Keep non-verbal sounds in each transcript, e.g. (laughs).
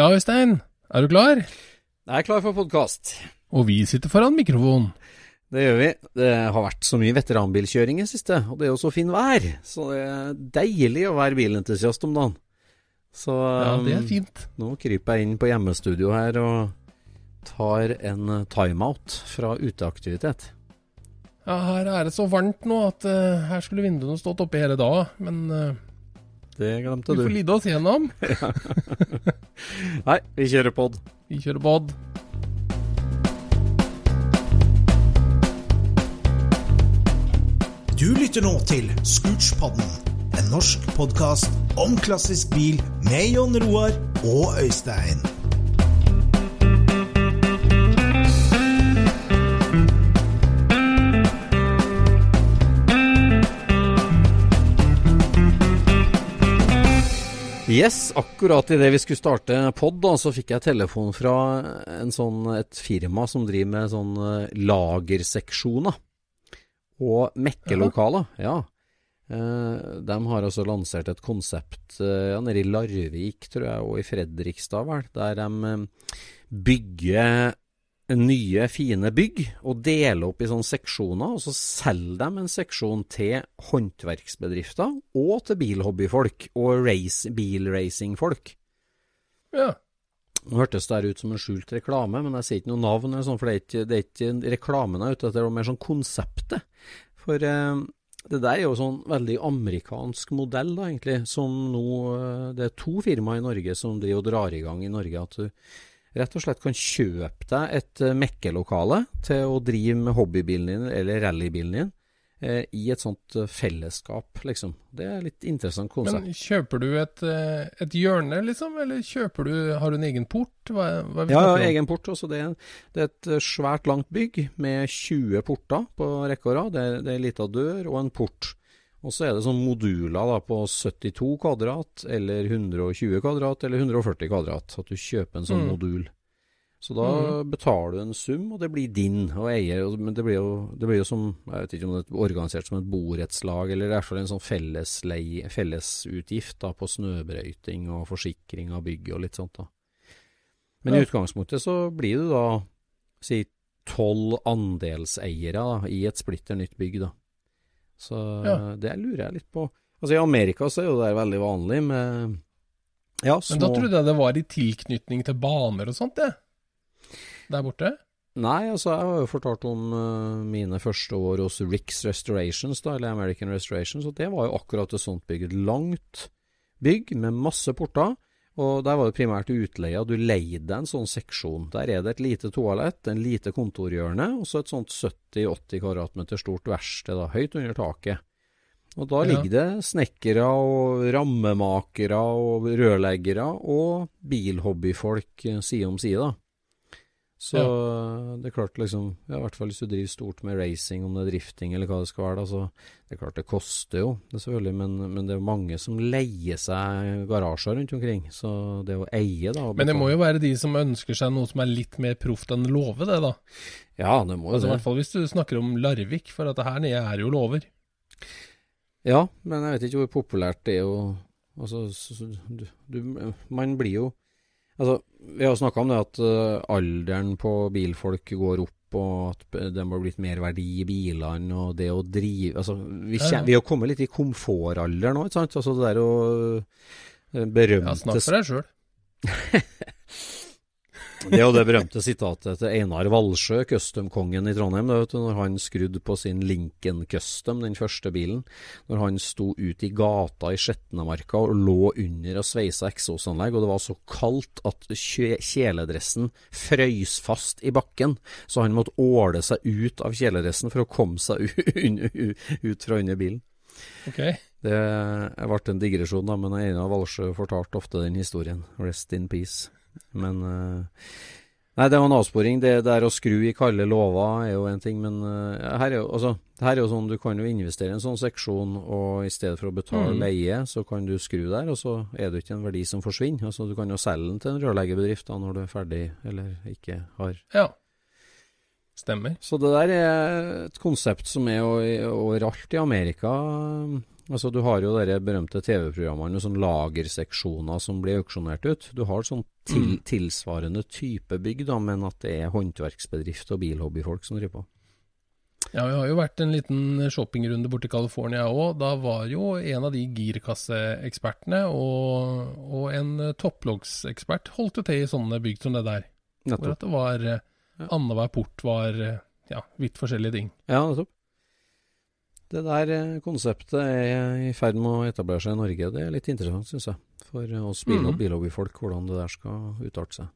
Ja, Øystein, er du klar? Jeg er klar for podkast. Og vi sitter foran mikrofonen. Det gjør vi. Det har vært så mye veteranbilkjøring i det siste, og det er jo så fin vær. Så det er deilig å være bilentusiast om dagen. Så Ja, det er um, fint. nå kryper jeg inn på hjemmestudio her og tar en timeout fra uteaktivitet. Ja, her er det så varmt nå at uh, her skulle vinduene stått oppe hele dagen. Men eh, Det glemte vi får lide oss gjennom. (laughs) Nei, vi kjører pod. Vi kjører pod. Du lytter nå til Scootspodden, en norsk podkast om klassisk bil med Jon Roar og Øystein. Yes, akkurat idet vi skulle starte pod, da, så fikk jeg telefon fra en sånn, et firma som driver med sånn eh, lagerseksjoner og mekkelokaler. Ja. Eh, de har altså lansert et konsept eh, ja, nede i Larvik, tror jeg, og i Fredrikstad, vel, der de eh, bygger nye, fine bygg og dele opp i sånne seksjoner, og så selger de en seksjon til håndverksbedrifter og til bilhobbyfolk og race, bilracingfolk. Ja. Nå hørtes det her ut som en skjult reklame, men jeg sier ikke noe navn, eller sånn, for det er ikke, det er ikke reklamen jeg er ute etter, det er mer sånn konseptet. For eh, det der er jo sånn veldig amerikansk modell, da, egentlig, som nå eh, Det er to firmaer i Norge som driver og drar i gang i Norge. At du rett og slett kan kjøpe deg et eh, mekkelokale til å drive med hobbybilen din eller rallybilen din eh, i et sånt eh, fellesskap, liksom. Det er litt interessant konsept. Men kjøper du et, et hjørne, liksom? Eller kjøper du Har du en egen port? Hva, hva Ja, ja, egen port. Også det, er, det er et svært langt bygg med 20 porter på rekke og rad. Det, er- det er ei lita dør og en port. Og så er det sånn moduler da på 72 kvadrat, eller 120 kvadrat, eller 140 kvadrat. At du kjøper en sånn Mm. modul. Så da betaler du en sum, og det blir din å eie. Men det blir, jo, det blir jo som Jeg vet ikke om det er organisert som et borettslag, eller i hvert fall en sånn fellesutgift da, på snøbrøyting og forsikring av bygget og litt sånt. da. Men i utgangspunktet så blir du da si tolv andelseiere da, i et splitter nytt bygg, da. Så Ja. det lurer jeg litt på. Altså I Amerika så er jo det veldig vanlig med ja, små Men da trodde jeg det var i tilknytning til baner og sånt, det. Der borte. Nei, altså jeg har jo fortalt om uh, mine første år hos Ricks Restorations, da, eller American Restorations, og det var jo akkurat et sånt bygg. Et langt bygg med masse porter. Og der var det primært utleie. Du leide en sånn seksjon. Der er det et lite toalett, en lite kontorhjørne, og så et sånt 70-80 kvadratmeter stort verksted, da, høyt under taket. Og da Ja. ligger det snekkere og rammemakere og rørleggere og bilhobbyfolk eh, side om side, da. Så det er klart liksom ja, I hvert fall hvis du driver stort med racing, om det er drifting eller hva det skal være, da, så det er klart det koster jo, det selvfølgelig, men, men det er mange som leier seg garasjer rundt omkring. Så det å eie, da Men det må jo være de som ønsker seg noe som er litt mer proft enn låve, det da. Ja, det må jo Altså, I hvert fall hvis du snakker om Larvik, for at det her nede er jo låver. Ja, men jeg vet ikke hvor populært det er å Altså, så, så, du, du, man blir jo Altså, vi har snakka om det at eh, alderen på bilfolk går opp, og at det må blitt mer verdi i bilene, og det å drive Altså, vi, kjem, vi har kommet litt i komfortalderen nå, ikke sant? Altså det der å berømte Ja, Snakk for deg sjøl. (laughs) Det er jo det berømte sitatet til Einar Valsjø, custom-kongen i Trondheim, da, vet du, når han skrudde på sin Lincoln Custom, den første bilen. Når han sto ute i gata i Skjetnemarka og lå under og sveisa eksosanlegg, og det var så kaldt at kjeledressen frøys fast i bakken, så han måtte åle seg ut av kjeledressen for å komme seg (laughs) ut fra under bilen. Okay. Det ble en digresjon, da, men Einar Valsjø fortalte ofte den historien. Rest in peace. Men eh, Nei, det var en avsporing. Det der å skru i kalde låver er jo en ting, men eh, her er jo, altså, her er jo sånn du kan jo investere i en sånn seksjon, og i stedet for å betale Mm. leie, så kan du skru der, og så er det ikke en verdi som forsvinner. Altså, du kan jo selge den til en rørleggerbedrift da, når du er ferdig, eller ikke har Ja. Stemmer. så det der er et konsept som er overalt i Amerika. Altså Du har jo de berømte TV-programmene med sånn lagerseksjoner som blir auksjonert ut. Du har sånn til, Mm. tilsvarende type bygg, da, men at det er håndverksbedrift og bilhobbyfolk som driver på. Ja, vi har jo vært en liten shoppingrunde borti California òg. Da var jo en av de girkasseekspertene og, og en topploggsekspert holdt jo til i sånne bygg som det der. Hvor Nettopp. at det var. Annenhver port var ja, vidt forskjellige ting. Ja, nettopp. Det der eh, konseptet er i ferd med å etablere seg i Norge. Det er litt interessant, syns jeg. For oss bil Mhm. bilhobbyfolk, hvordan det der skal utarte seg.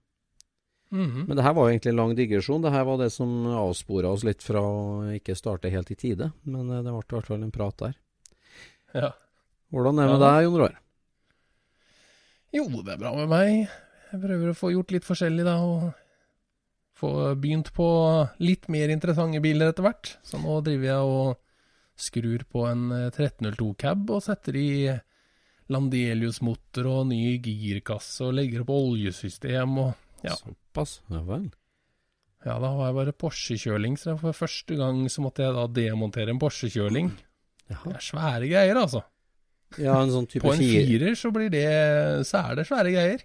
Mhm. Men det her var egentlig en lang digresjon. Det her var det som avspora oss litt fra å ikke starte helt i tide. Men eh, det ble i hvert fall en prat der. Ja. Hvordan er det med Ja. deg, Jon Roar? Jo, det er bra med meg. Jeg prøver å få gjort litt forskjellig, da. Og få begynt på litt mer interessante biler etter hvert. Så nå driver jeg og skrur på en eh, 1302 cab og setter i Landelius-motor og ny girkasse og legger opp oljesystem og Ja. Såpass? Ja vel. Ja, da var jeg bare Porsche-kjøling, så for første gang så måtte jeg da demontere en Porsche-kjøling. Det er svære greier, altså. Ja, en sånn type På en fire firer så blir det Så er det svære greier.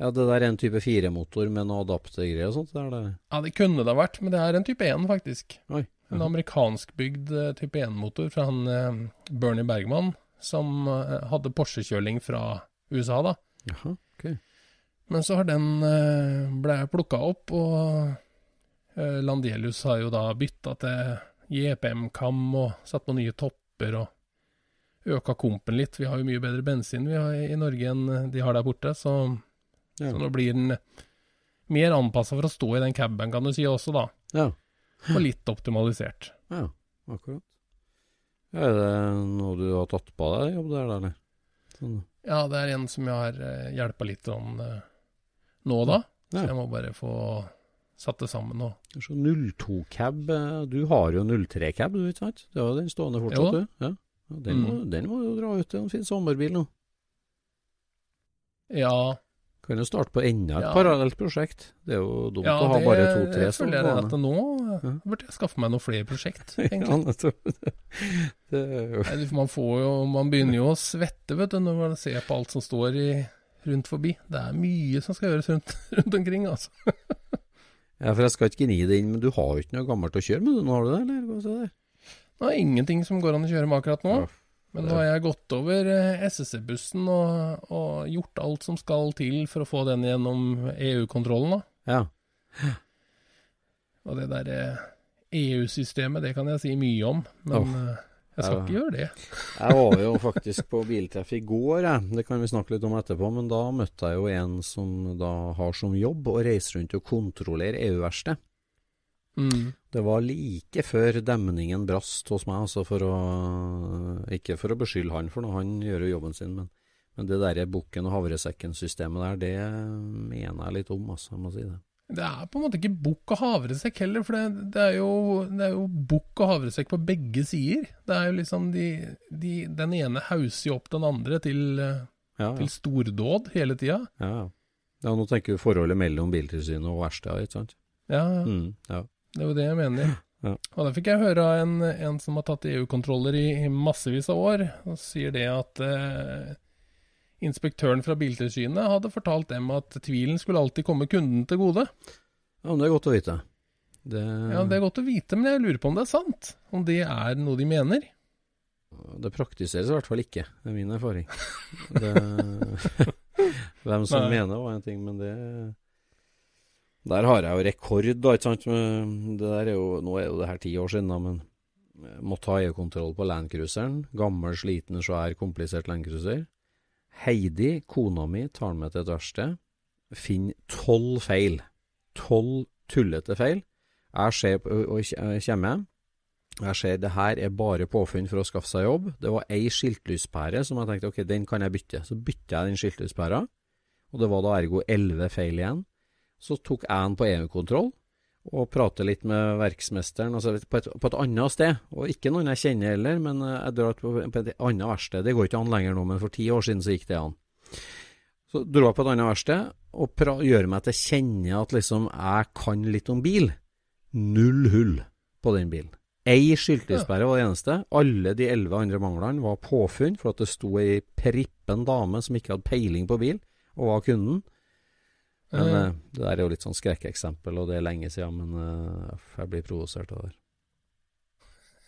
Ja, det der er en type firemotor med noe adaptergreier og sånt? Det det. Ja, det kunne det ha vært, men det er en type 1, faktisk. Oi. En amerikanskbygd eh, type 1-motor fra han eh, Bernie Bergman, som eh, hadde Porsche-kjøling fra USA, da. Jaha, ok. Men så har den blei plukka opp, og Landelius har jo da bytta til JPM-kam og satt på nye topper og øka kompen litt. Vi har jo mye bedre bensin vi har i Norge enn de har der borte, så, Ja. så nå blir den mer anpassa for å stå i den caben, kan du si også, da. Ja. (laughs) Og litt optimalisert. ja, akkurat. Er det noe du har tatt på deg jobb der, eller? Sånn. Ja, det er en som jeg har uh, hjelpa litt om eh, nå, da. Så jeg må bare få satt det sammen nå. Så 02-cab. eh, Du har jo 03-cab, du, ikke sant? Det var den stående fortsatt, du. Ja. Ja, den, må, Mm. den må jo dra ut til en fin sommerbil nå. Ja, Kan jo starte på enda et Ja. parallelt prosjekt. Det er jo dumt ja å ha det bare to-tre som føler jeg at nå Ja. burde jeg skaffe meg noen flere prosjekt, (laughs) Ja, egentlig. (laughs) Det Nei, Man får jo Man begynner jo å svette, vet du, når man ser på alt som står i, rundt forbi. Det er mye som skal gjøres rundt, (laughs) rundt omkring, altså. Ja, for jeg skal ikke gni det inn, men du har jo ikke noe gammelt å kjøre med, du, nå har du det, eller? Hva er det? Det er ingenting som går an å kjøre med akkurat nå. Ja, Men nå har jeg gått over eh, SSC-bussen og, og gjort alt som skal til for å få den gjennom EU-kontrollen, da. Ja. Og det der eh, EU-systemet, det kan jeg si mye om, men eh, jeg skal Ja. ikke gjøre det. (laughs) Jeg var jo faktisk på biltreff i går, jeg. Det kan vi snakke litt om etterpå. Men da møtte jeg jo en som da har som jobb å reise rundt og kontrollere EU-verksted. Mm. Det var like før demningen brast hos meg, altså for å Ikke for å beskylde han for noe, han gjør jo jobben sin, men, men det derre bukken og havresekken-systemet der, det mener jeg litt om, altså. Jeg må si det. Det er på en måte ikke bukk og havresekk heller, for det, det, er jo, det er jo bukk og havresekk på begge sider. Det er jo liksom de, de, Den ene hauser jo opp den andre til, ja, Ja, til stordåd hele tida. ja, ja. ja nå tenker du forholdet mellom Biltilsynet og verkstedet, ikke sant? Ja, Mm, ja. Det er jo det jeg mener. (laughs) Ja. Og da fikk jeg høre av en, en som har tatt EU-kontroller i, i massevis av år, og sier det at eh, inspektøren fra Biltilsynet hadde fortalt dem at tvilen skulle alltid komme kunden til gode. ja, men det er godt å vite. Det, Ja, Det er godt å vite, men jeg lurer på om det er sant? Om det er noe de mener? det praktiseres i hvert fall ikke, det er min erfaring. (laughs) Det, (laughs) hvem som Nei. mener var en ting, men det Der har jeg jo rekord, da, ikke sant. Det der er jo, nå er jo det her ti år siden, da, men jeg måtte ha EU-kontroll på Landcruiseren. Gammel, sliten, svær, komplisert Landcruiser. Heidi, kona mi, tar med til et verksted. Finner tolv feil. Tolv tullete feil. Jeg ser på, og kommer hjem. Jeg ser det her er bare påfunn for å skaffe seg jobb. Det var ei skiltlyspære som jeg tenkte ok, den kan jeg bytte. Så bytta jeg den skiltlyspæra, og det var da ergo elleve feil igjen. Så tok jeg den på EU-kontroll og pratet litt med verksmesteren altså på, et, på et annet sted. Og ikke noen jeg kjenner heller, men eh, jeg drar på, på et annet verksted. Det går ikke an lenger nå, men for ti år siden så gikk det an. Så dro jeg på et annet verksted og pra gjør meg til kjenne at liksom jeg kan litt om bil. Null hull på den bilen. Ei skiltlyspære var det eneste. Alle de elleve andre manglene var påfunn for at det sto ei prippen dame som ikke hadde peiling på bil, og var kunden. Men mm. det der er jo litt sånn skrekkeksempel, og det er lenge siden, men eh, jeg blir provosert av det.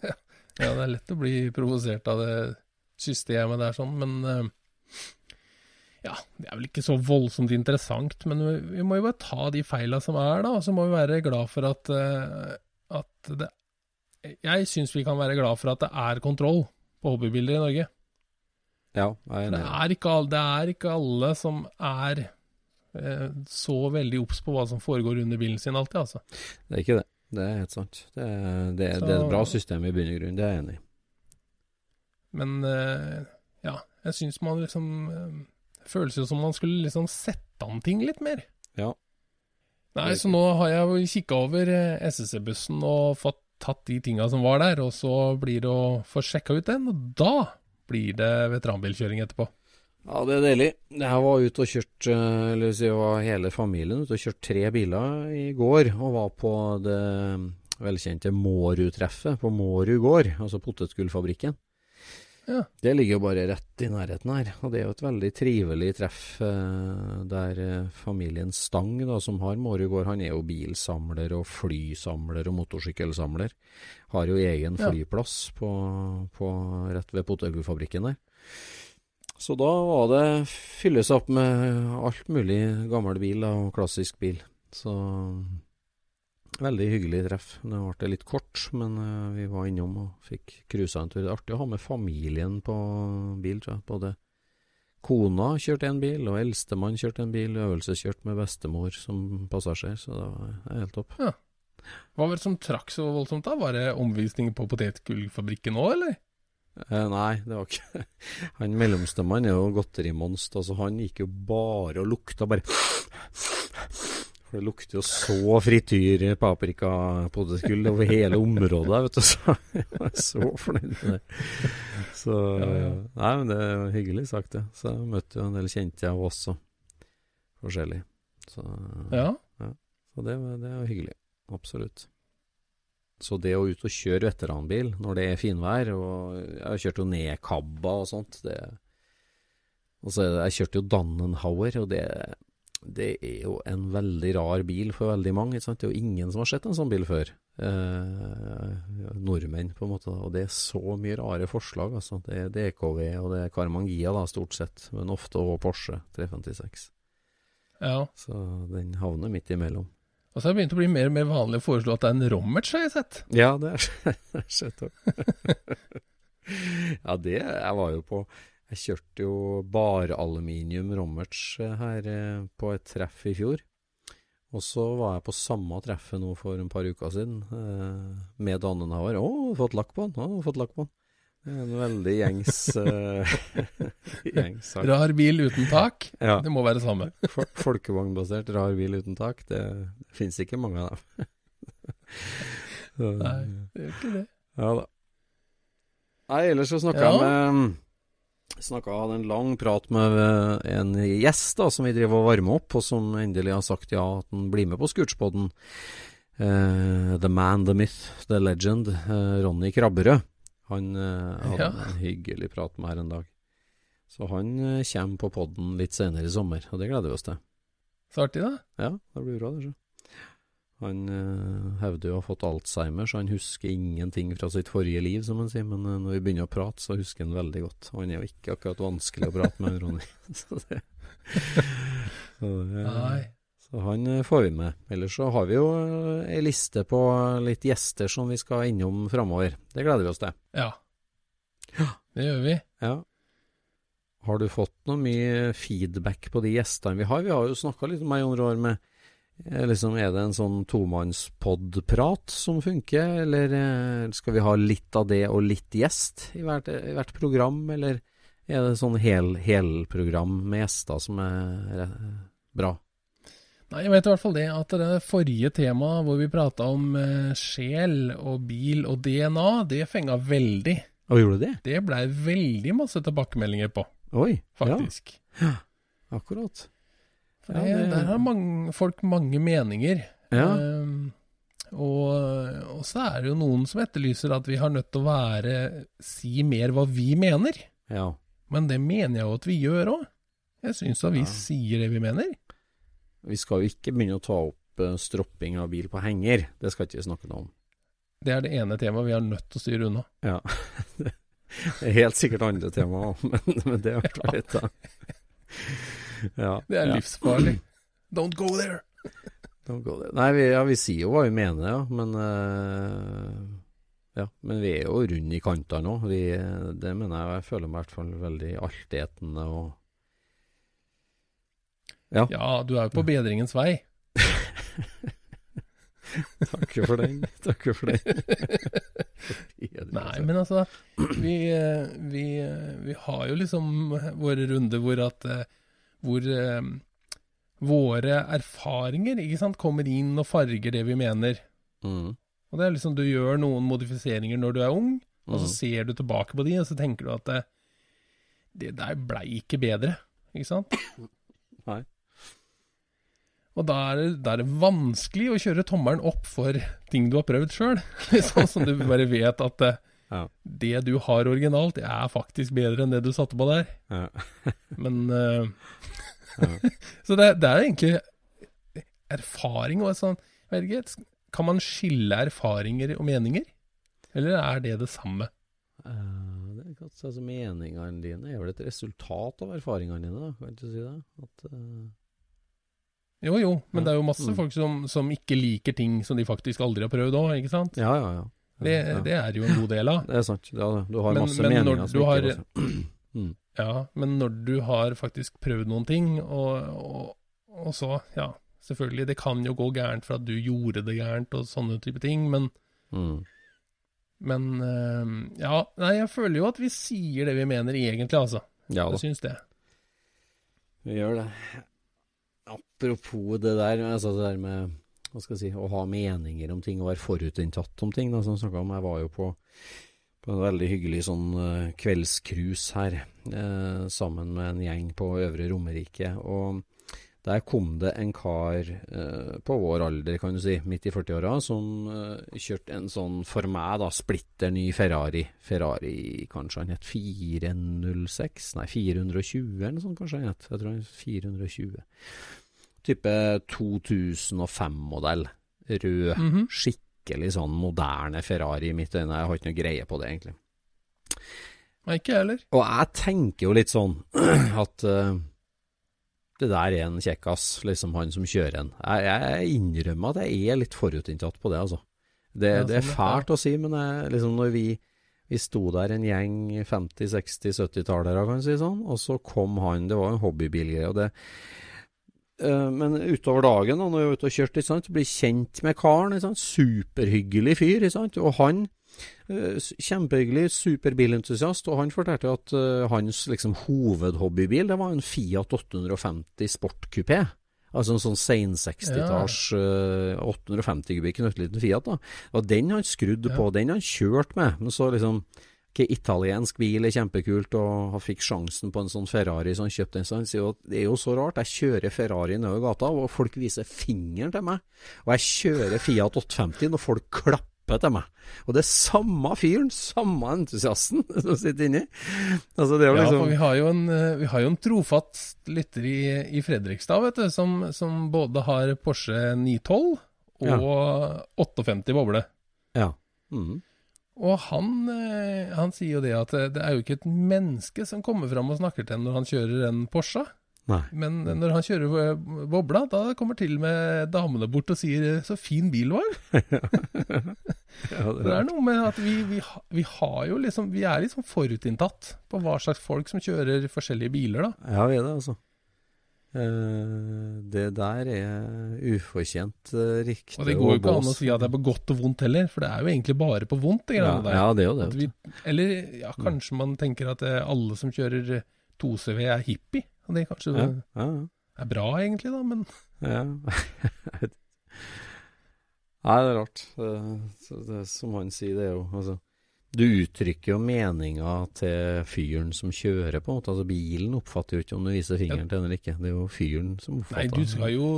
(laughs) Ja, det er lett å bli provosert av det systemet der, sånn, men eh, Ja, det er vel ikke så voldsomt interessant, men vi, må jo bare ta de feila som er, da. Og så må vi være glad for at, at det Jeg syns vi kan være glad for at det er kontroll på hobbybilder i Norge. Ja, jeg er Det er ikke, det er ikke alle som er så veldig obs på hva som foregår under bilen sin alltid, altså. Det er ikke det. Det er helt sant. Det er, det, er- det er et bra system i bunn og grunn, det er jeg enig i. Men eh, ja, jeg syns man liksom eh, Det føles jo som man skulle liksom sette an ting litt mer. Ja. Nei, så nå har jeg kikka over eh, SSC-bussen og fått tatt de tinga som var der, og så blir det å få sjekka ut den, og da blir det veteranbilkjøring etterpå. Ja, det er deilig. Jeg var ute og kjørt, eh, eller si, var hele familien ute og kjørte tre biler i går, og var på det velkjente Mårud-treffet på Mårud gård, altså potetgullfabrikken. Ja. Det ligger jo bare rett i nærheten her, og det er jo et veldig trivelig treff eh, der eh, familien Stang, da, som har Mårud gård, han er jo bilsamler og flysamler og motorsykkelsamler. Har jo egen flyplass på, på, rett ved potetgullfabrikken der. Så da var det fylles opp med alt mulig gammel bil og klassisk bil. Så veldig hyggelig treff. Det ble litt kort, men eh, vi var innom og fikk cruisa en tur. Det er artig å ha med familien på bil, tror jeg. Både kona kjørte en bil, og eldstemann kjørte en bil. Øvelseskjørt med bestemor som passasjer, så det var er helt topp. Hva var det som trakk så voldsomt da? Var det omvisninger på potetgullfabrikken òg, eller? Eh, nei, det var ikke (laughs) Han mellomstemann er jo godterimonst, altså han gikk jo bare og lukta bare (sniffs) For det lukter jo så frityr, paprika, potetgull over hele området, vet du. (laughs) Så jeg var så fornøyd med det. Så Ja, ja. Nei, men det er hyggelig sagt, det. Så jeg møtte jo en del kjente av oss og forskjellig. Så, Ja. så det, det det var hyggelig. Absolutt. Så det å ut og kjøre veteranbil når det er finvær, og jeg har kjørt jo ned Kabba og sånt det, Og så det, jeg kjørte jo Dannenhauer, og det, det er jo en veldig rar bil for veldig mange. Det er jo ingen som har sett en sånn bil før. Eh, nordmenn, på en måte. Og det er så mye rare forslag. Altså. Det er DKV og det er Carmangia, da, stort sett. Men ofte òg Porsche 356. ja. Så den havner midt imellom. Og så har det begynt å bli mer og mer vanlig å foreslå at det er en Rommertz, har jeg sett. Ja, det er (laughs) sett òg. (laughs) ja, det Jeg var jo på Jeg kjørte jo bare aluminium Rommertz her eh, på et treff i fjor. Og så var jeg på samme treffet nå for en par uker siden eh, med Dannenhauer. 'Å, fått lakk på den!' Å, fått lakk på den. En veldig gjengs, (laughs) uh, gjengs sak. Rar bil uten tak, Ja. det må være samme. (laughs) Fol- Folkevognbasert rar bil uten tak, det, det fins ikke mange av dem. (laughs) Så, Nei, det gjør ikke det. Ja da. Nei, ellers så snakka Ja. jeg med Snakka hadde en lang prat med eh, en gjest da som vi driver og varmer opp, og som endelig har sagt ja at han blir med på Scootspoden. Uh, the man, the myth, the legend. uh, Ronny Krabberød. Han eh, hadde Ja. en hyggelig prat med her en dag. Så han eh, kommer på podden litt senere i sommer, og det gleder vi oss til. Så artig, da. Ja, det blir bra, det. Så. Han uh, hevder å ha fått alzheimer, så han husker ingenting fra sitt forrige liv, som han sier. Men uh, når vi begynner å prate, så husker han veldig godt. Og han er jo ikke akkurat vanskelig å prate med, Ronny. (laughs) så det, (laughs) så det, Nei. Så han eh, får vi med. Ellers så har vi jo eh, ei liste på litt gjester som vi skal innom framover. Det gleder vi oss til. Ja. Det gjør vi. Ja. Har du fått noe mye feedback på de gjestene vi har? Vi har jo snakka litt om Jon Roar, med eh, liksom, Er det en sånn tomannspodprat som funker, eller eh, skal vi ha litt av det og litt gjest i hvert, i hvert program, eller er det sånn hel, helprogram med gjester som er eh, bra? Nei, jeg vet i hvert fall det at det forrige temaet hvor vi prata om eh, sjel og bil og DNA, det fenga veldig. Og gjorde det? Det blei veldig masse tilbakemeldinger på, Oi, faktisk. ja, akkurat. For Ja, det, Der har mange, folk mange meninger. Ja. Um, og, og så er det jo noen som etterlyser at vi har nødt til å være si mer hva vi mener. Ja. Men det mener jeg jo at vi gjør òg. Jeg syns da vi Ja. sier det vi mener. Vi skal jo ikke begynne å ta opp eh, stropping av bil på henger. Det skal ikke vi snakke noe om. Det er det ene temaet vi har nødt til å styre unna. Ja. (laughs) Det er helt sikkert andre tema òg, men, men det er hvert fall litt, da. (laughs) Ja. Det er ja. livsfarlig. Don't go there! (clears throat) Don't go there. Nei, vi, ja, vi sier jo hva vi mener, ja. Men uh... Ja, men vi er jo runde i kantene nå. Det mener jeg. Jeg føler meg i hvert fall veldig altetende og Ja. Ja, du er jo på bedringens vei. (laughs) Takker for den. Takker for den. (laughs) Nei, men altså vi, eh, vi, eh, vi har jo liksom våre runder hvor at eh, Hvor um, våre erfaringer ikke sant, kommer inn og farger det vi mener. mm. Og det er liksom Du gjør noen modifiseringer når du er ung, og så Mm. ser du tilbake på de, og så tenker du at det, det der blei ikke bedre. Ikke sant? Nei. Og da er, det, da er det vanskelig å kjøre tommelen opp for ting du har prøvd sjøl. Sånn som du bare vet at det, Ja. det du har originalt, er faktisk bedre enn det du satte på der. Ja. (laughs) Men uh, Ja. (laughs) Så det, det er egentlig erfaring og sånn Kan man skille erfaringer og meninger? Eller er det det samme? Uh, det er godt, altså Meningene dine er vel et resultat av erfaringene dine, da? Kan du si det? At, eh, Jo, jo, men det er jo masse Mm. folk som, som ikke liker ting som de faktisk aldri har prøvd òg, ikke sant? ja, ja, ja. Det, det er jo en god del av. (laughs) Det er sant. Ja, du har Men- masse men meninger du som ikke har- (clears throat) mm. Ja, men når du har faktisk prøvd noen ting, og, og, og så, ja, selvfølgelig, det kan jo gå gærent for at du gjorde det gærent og sånne type ting, men, Mm. men eh, ja, nei, jeg føler jo at vi sier det vi mener egentlig, altså. Ja da, Jeg syns det. vi gjør det. Apropos det der, altså det der med hva skal jeg si, å ha meninger om ting og være forutinntatt om ting. Da, som jeg om. Jeg var jo på, på en veldig hyggelig sånn uh, kveldscruise her, eh, sammen med en gjeng på Øvre Romerike. Og der kom det en kar eh, på vår alder, kan du si, midt i 40-åra, som eh, kjørte en sånn, for meg da, splitter ny Ferrari. Ferrari, kanskje han het 406? Nei, 420 eller noe sånt kanskje han het. Jeg tror han het 420. Type 2005-modell. Rød. Mhm. Skikkelig sånn moderne Ferrari i mitt øyne. Jeg har ikke noe greie på det, egentlig. Nei, ikke jeg heller. Og jeg tenker jo litt sånn (clears throat) at uh, det der er en kjekkas, liksom han som kjører en. Jeg, jeg innrømmer at jeg er litt forutinntatt på det, altså. Det, Ja, det er sånn, fælt å si, men jeg, liksom når vi, vi sto der en gjeng 50-, 60-, 70-tallere, kan du si sånn, og så kom han, det var en hobbybilgreie, og det men utover dagen, da, når vi er ute og kjørt, ikke sant, blir kjent med karen, ikke sant, superhyggelig fyr, ikke sant, og han Eh, Kjempehyggelig, superbilentusiast, og han fortalte at uh, hans liksom, hovedhobbybil det var en Fiat 850 sportkupé. Altså en sånn sein 60-talls eh, 850 kubikk knøttliten Fiat. da. Og den han skrudde på, den han kjørte med. Men så liksom ikke italiensk bil er kjempekult, og han fikk sjansen på en sånn Ferrari, så han kjøpte en Så jo at det er jo så rart, jeg kjører Ferrari nedover gata, og folk viser fingeren til meg. Og jeg kjører Fiat 850 når folk klapper til meg. Og det er samme fyren, samme entusiasten (laughs) som sitter inni. Altså det er jo Ja, liksom for vi har jo en, eh, vi har jo en trofast lytter i, i Fredrikstad, vet du, som, som både har Porsche 912 og 58 boble. Ja. Mhm. Og han, eh, han sier jo det at det, det er jo ikke et menneske som kommer fram og snakker til ham når han kjører en Porsche. Nei. Men når han kjører eh, bobla, da kommer til og med damene bort og sier eh, 'så fin bil var'. (laughs) Ja, Det er noe med at vi, vi, vi har jo liksom Vi er liksom forutinntatt på hva slags folk som kjører forskjellige biler, da. Ja, vi er det, altså. Eh, det der er ufortjent uh, riktig Og det går jo ikke an å si at det er på godt og vondt heller, for det er jo egentlig bare på vondt, det ja, der. ja, det er jo det. Vi, eller ja, kanskje man tenker at eh, alle som kjører 2CV er hippie. Og det kanskje Ja, ja, er bra, egentlig, da, men ja. (laughs) Nei, det er rart. Det, det, som han sier, det er jo altså Du uttrykker jo meninga til fyren som kjører, på en måte. Altså Bilen oppfatter jo ikke om du viser fingeren til den eller ikke. Det er jo fyren som oppfatter. Nei, du skal jo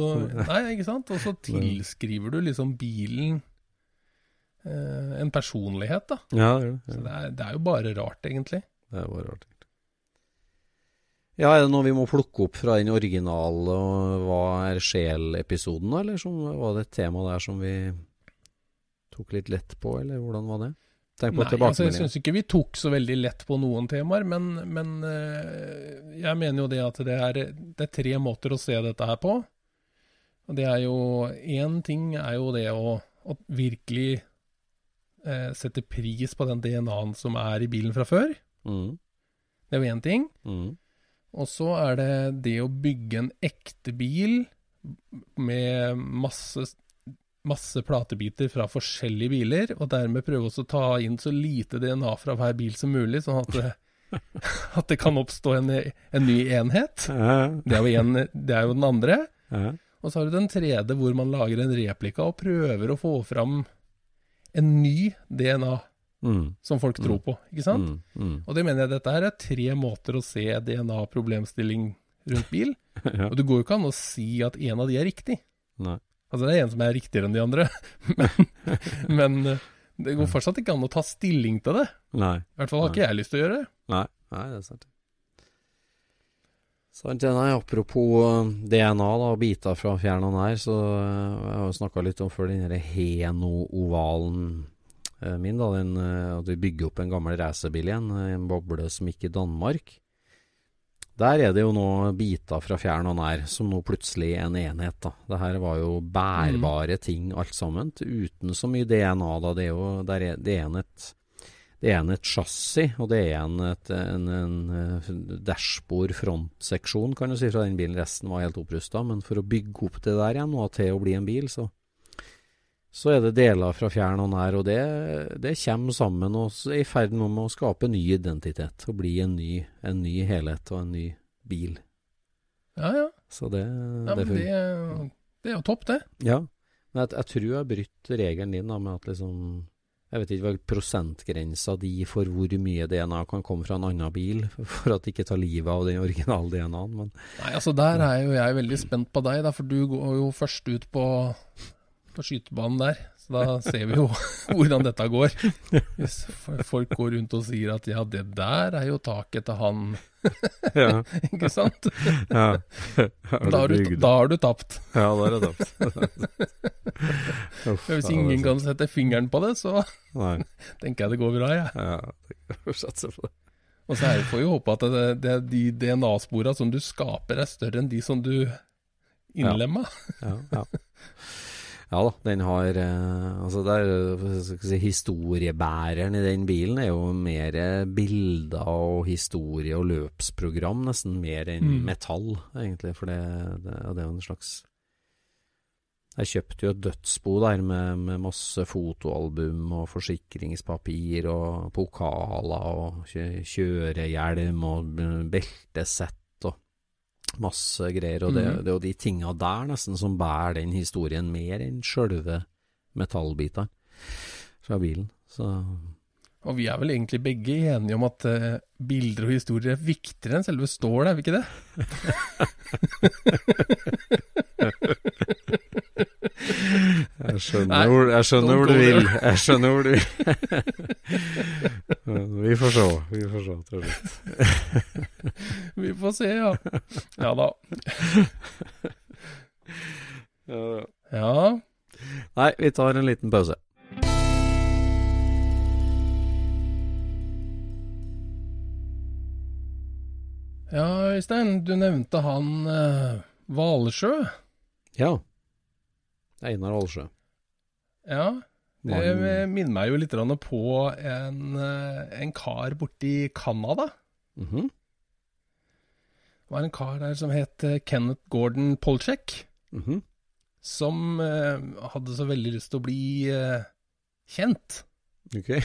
Nei, ikke sant? Og så tilskriver du liksom bilen eh, en personlighet, da. Ja, ja, ja. Så det er, det er jo bare rart, egentlig. Det er bare rart. Ja, er det noe vi må plukke opp fra den originale Hva er sjel-episoden, da, eller som, var det et tema der som vi tok litt lett på, eller hvordan var det? Tenk på Nei, altså, jeg syns ikke vi tok så veldig lett på noen temaer, men, men eh, jeg mener jo det at det er, det er tre måter å se dette her på. Og det er jo Én ting er jo det å, å virkelig eh, sette pris på den DNA-en som er i bilen fra før. Mm, Det er jo én ting. mm, Og så er det det å bygge en ekte bil med masse, masse platebiter fra forskjellige biler, og dermed prøve å ta inn så lite DNA fra hver bil som mulig, sånn at det, (laughs) at det kan oppstå en, en ny enhet. Det er, jo en, det er jo den andre. Og så har du den tredje hvor man lager en replika og prøver å få fram en ny DNA mm, som folk tror på, ikke sant? mm, mm, Og det mener jeg dette her er tre måter å se DNA-problemstilling rundt bil. (laughs) ja, Og det går jo ikke an å si at en av de er riktig. nei, Altså det er en som er riktigere enn de andre. (laughs) Men, men eh, det går fortsatt ikke an å ta stilling til det. nei, I hvert fall har ikke jeg lyst til å gjøre det. nei, nei, det er sant. Så, nei, apropos eh, DNA da, og biter fra fjern og nær, så eh, jeg har jo snakka litt om før den her Heno-ovalen min, da, den, at vi bygger opp en gammel racerbil igjen, en boble som gikk i Danmark. Der er det jo nå biter fra fjern og nær, som nå plutselig er en enhet. da. Det her var jo bærbare ting alt sammen, uten så mye DNA. da. Det er jo der er, det er en et det ene et chassis, og det er en, et, en, en eh, dashbord frontseksjon, kan du si, fra den bilen. Resten var helt opprusta. Men for å bygge opp det der igjen, og til å bli en bil, så så er det deler fra fjern og nær, og det, det kommer sammen og er i ferd med å skape ny identitet. Og bli en ny, en ny helhet og en ny bil. Ja, ja. Så det, ja det det, det er jo topp, det. Ja, men jeg, jeg tror jeg har brutt regelen din da, med at liksom Jeg vet ikke hva prosentgrensa di for hvor mye DNA kan komme fra en annen bil, (laughs) for at det ikke tar livet av den originale DNA-en, men Nei, altså Der er jo jeg veldig spent på deg, da, for du går jo først ut på, på skytebanen der. Så da ser vi jo (laughs) hvordan dette går. Hvis folk går rundt og sier at ja, det der er jo taket til han, (laughs) Ja. ikke sant? ja. (laughs) Da har du, da har du tapt. Ja, da har jeg tapt. Hvis ingen er kan sette fingeren på det, så. Nei. tenker jeg det går bra, jeg. Ja, Ja, får på det. Og så er det- får vi håpe at det, det, de DNA-spora som du skaper, er større enn de som du innlemma. Ja, ja. ja da, den har eh, Altså, er, skal si, historiebæreren i den bilen er jo mer bilder og historie og løpsprogram, nesten mer enn Mm. metall, egentlig. For det, det, det er jo en slags Jeg kjøpte jo et dødsbo der med, med masse fotoalbum og forsikringspapir og pokaler og kjørehjelm og beltesett masse greier. Og det, mm. det er jo de tinga der nesten som bærer den historien mer enn sjølve metallbitene fra bilen. Så Og vi er vel egentlig begge enige om at uh, bilder og historier er viktigere enn selve stålet, er vi ikke det? (laughs) (laughs) jeg skjønner, hvor, jeg skjønner hvor du vil. Jeg skjønner hvor du vil. vi får se. Vi får se til slutt. Vi får se, ja. Ja da. Ja. Nei, vi tar en liten pause. Ja, Øystein, du nevnte han eh, Ja. Einar Aalsjø. Ja. Det minner meg jo litt på en, eh, en kar borti Canada. Mhm, Det var en kar der som het eh, Kenneth Gordon Polchek, mhm. som eh, hadde så veldig lyst til å bli kjent. Ok.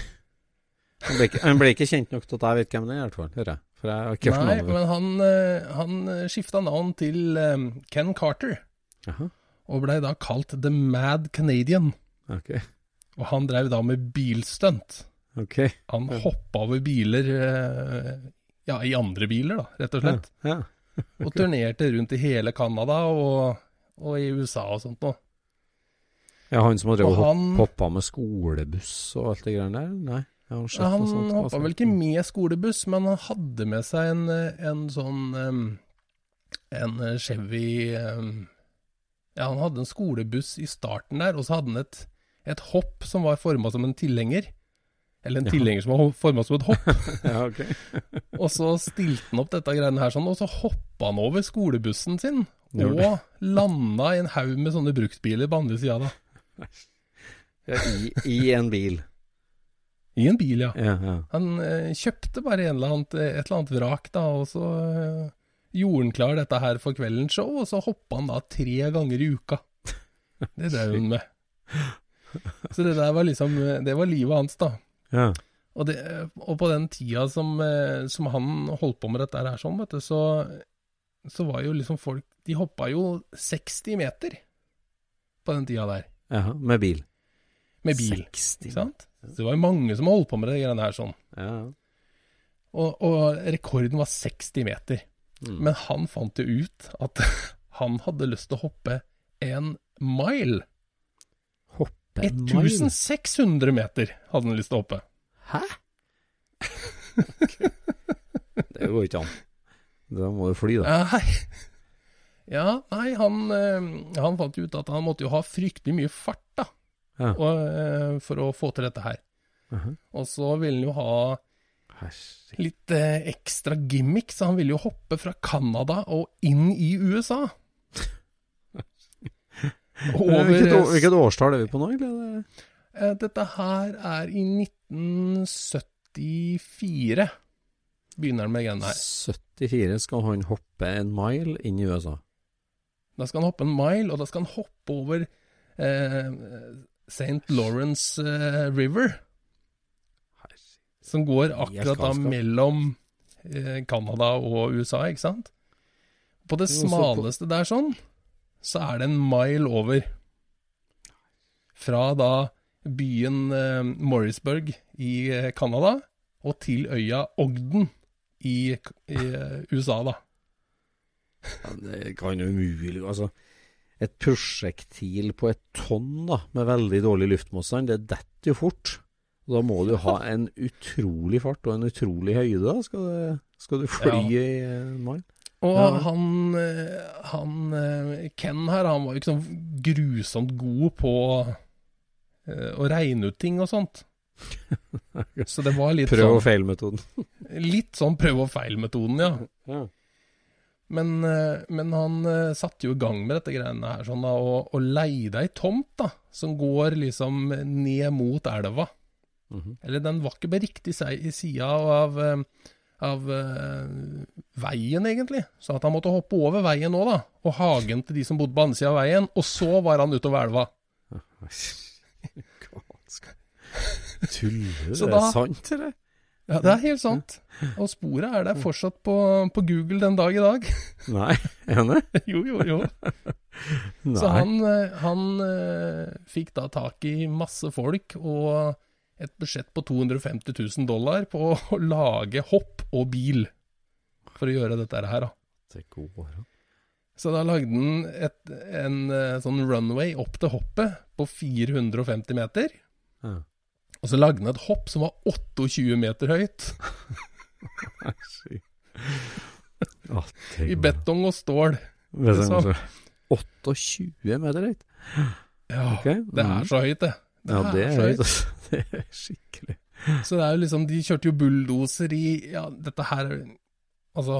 Han ble, ikke, han ble ikke kjent nok til at jeg vet hvem det er, i hvert fall. Hører jeg. For jeg har ikke Nei, men han, han skifta navn til Ken Carter, Jaha. Og blei da kalt The Mad Canadian. Ok. Og han drev da med bilstunt. Ok. Han hoppa over biler, eh, ja, i andre biler, da, rett og slett. Ja. (laughs) Og turnerte rundt i hele Canada og, og i USA og sånt noe. ja, han som har drevet Og han- hoppa med skolebuss og alt det greiene der? Nei. Jeg Ja, han hoppa vel ikke med skolebuss, men han hadde med seg en, en sånn um, En Chevy em, Ja, han hadde en skolebuss i starten der, og så hadde han et, et hopp som var forma som en tilhenger. Eller en Ja. tilhenger som var forma som et hopp. (laughs) Ja, ok. (laughs) Og så stilte han opp dette greiene her sånn, og så hoppa han over skolebussen sin. Og landa i en haug med sånne bruktbiler på andre sida, da. (laughs) I, I en bil. I en bil, ja. Ja, ja. Han eh, kjøpte bare eller annet, et eller annet vrak, da, og så eh, gjorde han klar dette her for kveldens show, og så hoppa han da tre ganger i uka. (laughs) Det drev han med. Så det der var liksom Det var livet hans, da. ja. Og, det, og på den tida som, eh, som han holdt på med dette her sånn, vet du, så, så var jo liksom folk De hoppa jo 60 meter på den tida der, Ja, med bil. med bil. 60. Ikke sant? Så det var jo mange som holdt på med det greiene her sånn. Ja, ja. Og, og rekorden var 60 meter. Mm. Men han fant jo ut at (laughs) han hadde lyst til å hoppe en mile. Hoppe en mile. 1600 meter hadde han lyst til å hoppe. Hæ? (laughs) Det går ikke an. Da må du fly, da. Nei. Ja, nei, han, eh, han fant jo ut at han måtte jo ha fryktelig mye fart, da. Ja. Og, eh, for å få til dette her. Mhm. Og så ville han jo ha. Litt eh, ekstra gimmick, så han ville jo hoppe fra Canada og inn i USA. (laughs) Over, hvilket, år, hvilket årstall er vi på nå, egentlig? Eh, Dette her er i 1974. Begynner han med greiene her. 74 skal han hoppe en mile inn i USA. Da skal han hoppe en mile, og da skal han hoppe over eh, St. Lawrence eh, River, som går akkurat da mellom eh, Canada og USA, ikke sant? På det smaleste der sånn, så er det en mile over. Fra da byen eh, Morrisburg i eh, Canada og til øya Ogden i, i USA, da. Ja, det kan jo umulig Altså, et prosjektil på et tonn da, med veldig dårlig luftmotstand, det detter jo fort. Da må du ha en utrolig fart og en utrolig høyde, da, skal, det, skal du fly Ja. i mile. Og Ja. han, eh, han eh, Ken her, han var jo ikke sånn grusomt god på eh, å regne ut ting og sånt. (laughs) Så det var litt Prøv og sånn, feil-metoden. (laughs) litt sånn prøv og feil-metoden, ja. Ja. Men, eh, men han eh, satte jo i gang med dette greiene her sånn da, og, og leide ei tomt da, som går liksom ned mot elva. Mhm. Eller den var ikke på riktig si- sida av, eh, av uh, veien, egentlig. Så at han måtte hoppe over veien nå, da. Og hagen til de som bodde på andre sida av veien. Og så var han utover elva. (laughs) Tuller du? Det er sant, eller? Ja, det er helt sant. Og sporet er der fortsatt på, på Google den dag i dag. (laughs) Nei, er det? (laughs) jo, jo, jo. Nei. Så han, eh, han fikk da tak i masse folk og et budsjett på 250 000 dollar på å (laughs) lage hopp og bil for å gjøre dette her, da. Så da lagde han et, en eh, sånn runway opp til hoppet på 450 meter. Ja. Og så lagde han et hopp som var 28 meter høyt. (laughs) I betong og stål. Liksom. 28 meter høyt? Ja, okay. det er så høyt, det. Ja, det er høyt. altså. (laughs) Det er skikkelig. Så det er jo liksom, de kjørte jo bulldoser i Ja, dette her Altså,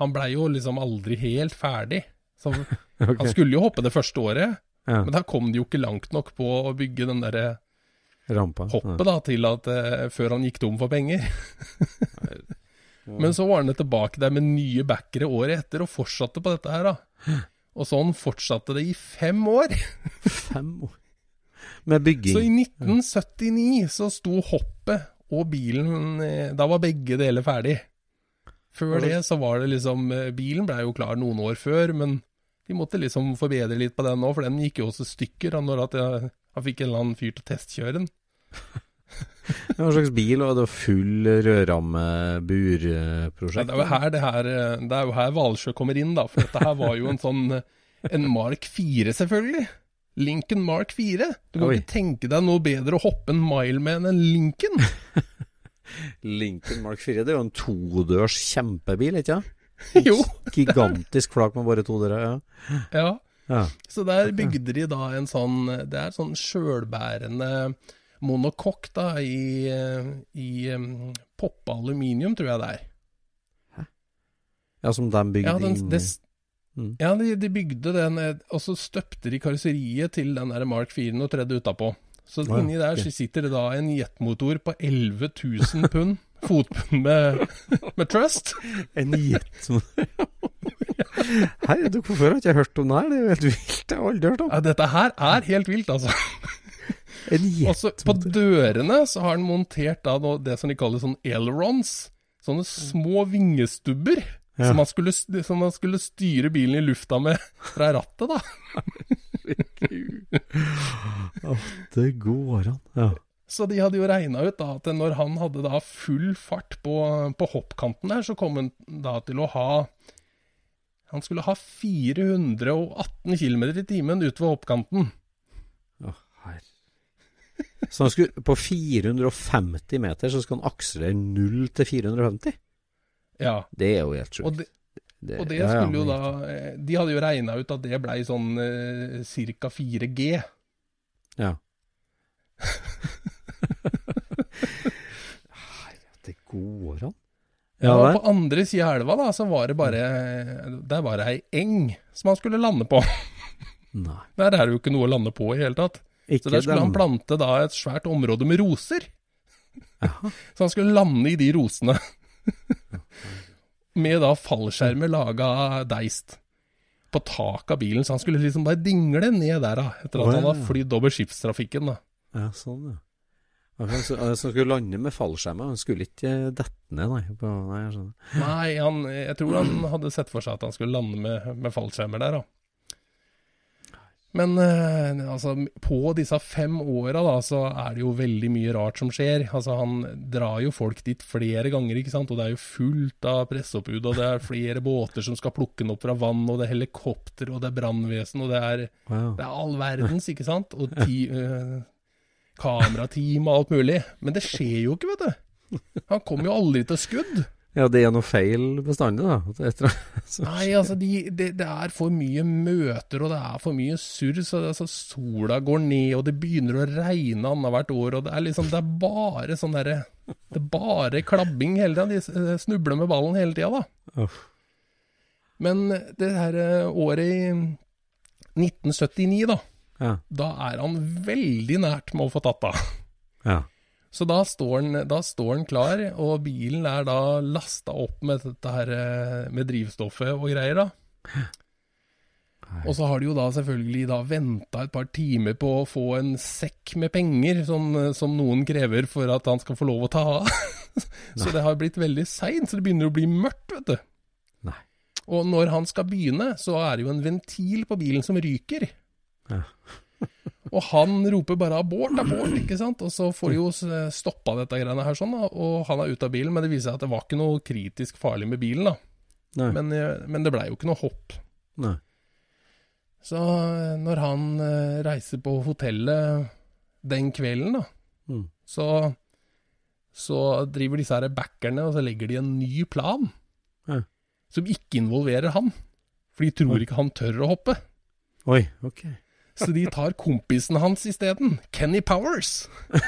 han blei jo liksom aldri helt ferdig. Så (laughs) okay. han skulle jo hoppe det første året, Ja, men da kom de jo ikke langt nok på å bygge den derre rampa. hoppet da, til at uh, før han gikk tom for penger. (laughs) Men så var han tilbake der med nye backere året etter, og fortsatte på dette her, da. Og sånn fortsatte det i fem år. Fem år. Med bygging. Så i 1979 så sto hoppet og bilen eh, Da var begge deler ferdig. Før det så var det liksom eh, Bilen blei jo klar noen år før, men de måtte liksom forbedre litt på den nå, for den gikk jo også stykker da når at jeg, jeg fikk en eller annen fyr til å testkjøre den. (laughs) Hva slags bil? Og det var full Ja, rørramme-burprosjekt? det er jo her det her eh, Det er jo her Valsjø kommer inn, da. For dette her var jo en sånn En Mark 4, selvfølgelig. Lincoln Mark 4. Du kan Oi. ikke tenke deg noe bedre å hoppe en mile med enn en Lincoln. (laughs) Lincoln Mark 4, det er jo en todørs kjempebil, ikke sant? (laughs) jo. Gigantisk flak med bare to dører. Ja. Ja. ja. Så der bygde de da en sånn Det er sånn sjølbærende monokokk da i, i um, poppa aluminium, tror jeg det er. Hæ? ja, som de bygde Ja, den, inn det, Mm. ja de, de bygde den, eh, og så støpte de karosseriet til den der Mark 4 og tredde utapå. Så oh, inni der okay. sitter det da en jetmotor på 11 000 pund, (laughs) fotpund med, med Trust. En jetmotor Hei, du, hvorfor har jeg ikke hørt om det her? Det er jo helt vilt. Jeg har aldri hørt om Ja, dette her er helt vilt, altså. En (laughs) Og så på dørene så har den montert da det som de kaller sånn ailerons. Sånne små vingestubber. Ja. Som, man skulle, som man skulle styre bilen i lufta med fra rattet, da. Det går an. Ja. Så de hadde jo regna ut da at når han hadde da full fart på, på hoppkanten der, så kom han da til å ha Han skulle ha 418 km i timen utover hoppkanten. Å, herre. Så han skulle, på 450 meter så skal han akselere 0 til 450? Ja. Det er jo helt sjukt. Og det, og det ja, ja, skulle jo da eh, De hadde jo regna ut at det blei sånn eh, ca. 4G. (laughs) Ja. det går an. Ja, Ja, og på andre sida av elva, da, så var det bare Der var det ei eng som han skulle lande på. Nei. (laughs) Der er det jo ikke noe å lande på i hele tatt. Ikke Så der skulle han plante da et svært område med roser. Ja. (laughs) Så han skulle lande i de rosene. (laughs) med da fallskjermer laga av deist. På taket av bilen, så han skulle liksom bare dingle ned der, da. Etter at han ja. hadde flydd over skipstrafikken, da. Ja, sånn, ja. Han så, han skulle lande med fallskjermen, han skulle ikke dette ned, nei. På, nei jeg. Nei, han, jeg tror han hadde sett for seg at han skulle lande med, med fallskjermer der, da. Men eh, altså, på disse fem åra, da, så er det jo veldig mye rart som skjer. Altså, han drar jo folk dit flere ganger, ikke sant. Og det er jo fullt av presseoppbud, og det er flere båter som skal plukke den opp fra vann, og det er helikopter, og det er brannvesen, og det er, Wow. det er all verdens, ikke sant. Og ti, eh, kamerateam og alt mulig. Men det skjer jo ikke, vet du. Han kommer jo aldri til skudd. Ja, det er noe feil bestandig, da. Etter, Nei, altså de, det, det er for mye møter, og det er for mye surr. Så altså, sola går ned, og det begynner å regne annethvert år. Og det er liksom Det er bare sånn derre Det er bare klabbing hele tida. De eh, snubler med ballen hele tida, da. Uff. Men det her eh, året i 1979, da. Ja. Da er han veldig nært med å få tatt av. ja. Så da står, den, da står den klar, og bilen er da lasta opp med dette her eh, med drivstoffet og greier, da. Og så har de jo da selvfølgelig da venta et par timer på å få en sekk med penger, som, som noen krever for at han skal få lov å ta av. (laughs) så det har blitt veldig seint, så det begynner å bli mørkt, vet du. Nei. Og når han skal begynne, så er det jo en ventil på bilen som ryker. Ja. Og han roper bare 'abort, abort', ikke sant? Og så får de jo stoppa dette greiene her sånn, da. Og han er ute av bilen, men det viser seg at det var ikke noe kritisk farlig med bilen, da. Men, eh, men det blei jo ikke noe hopp. Nei. Så eh, når han eh, reiser på hotellet den kvelden, da, Mm. så, så driver disse her backerne og så legger de en ny plan Ja. som ikke involverer han. For de tror ikke han tør å hoppe. Oi, ok. Så de tar kompisen hans isteden. Kenny Powers. (laughs)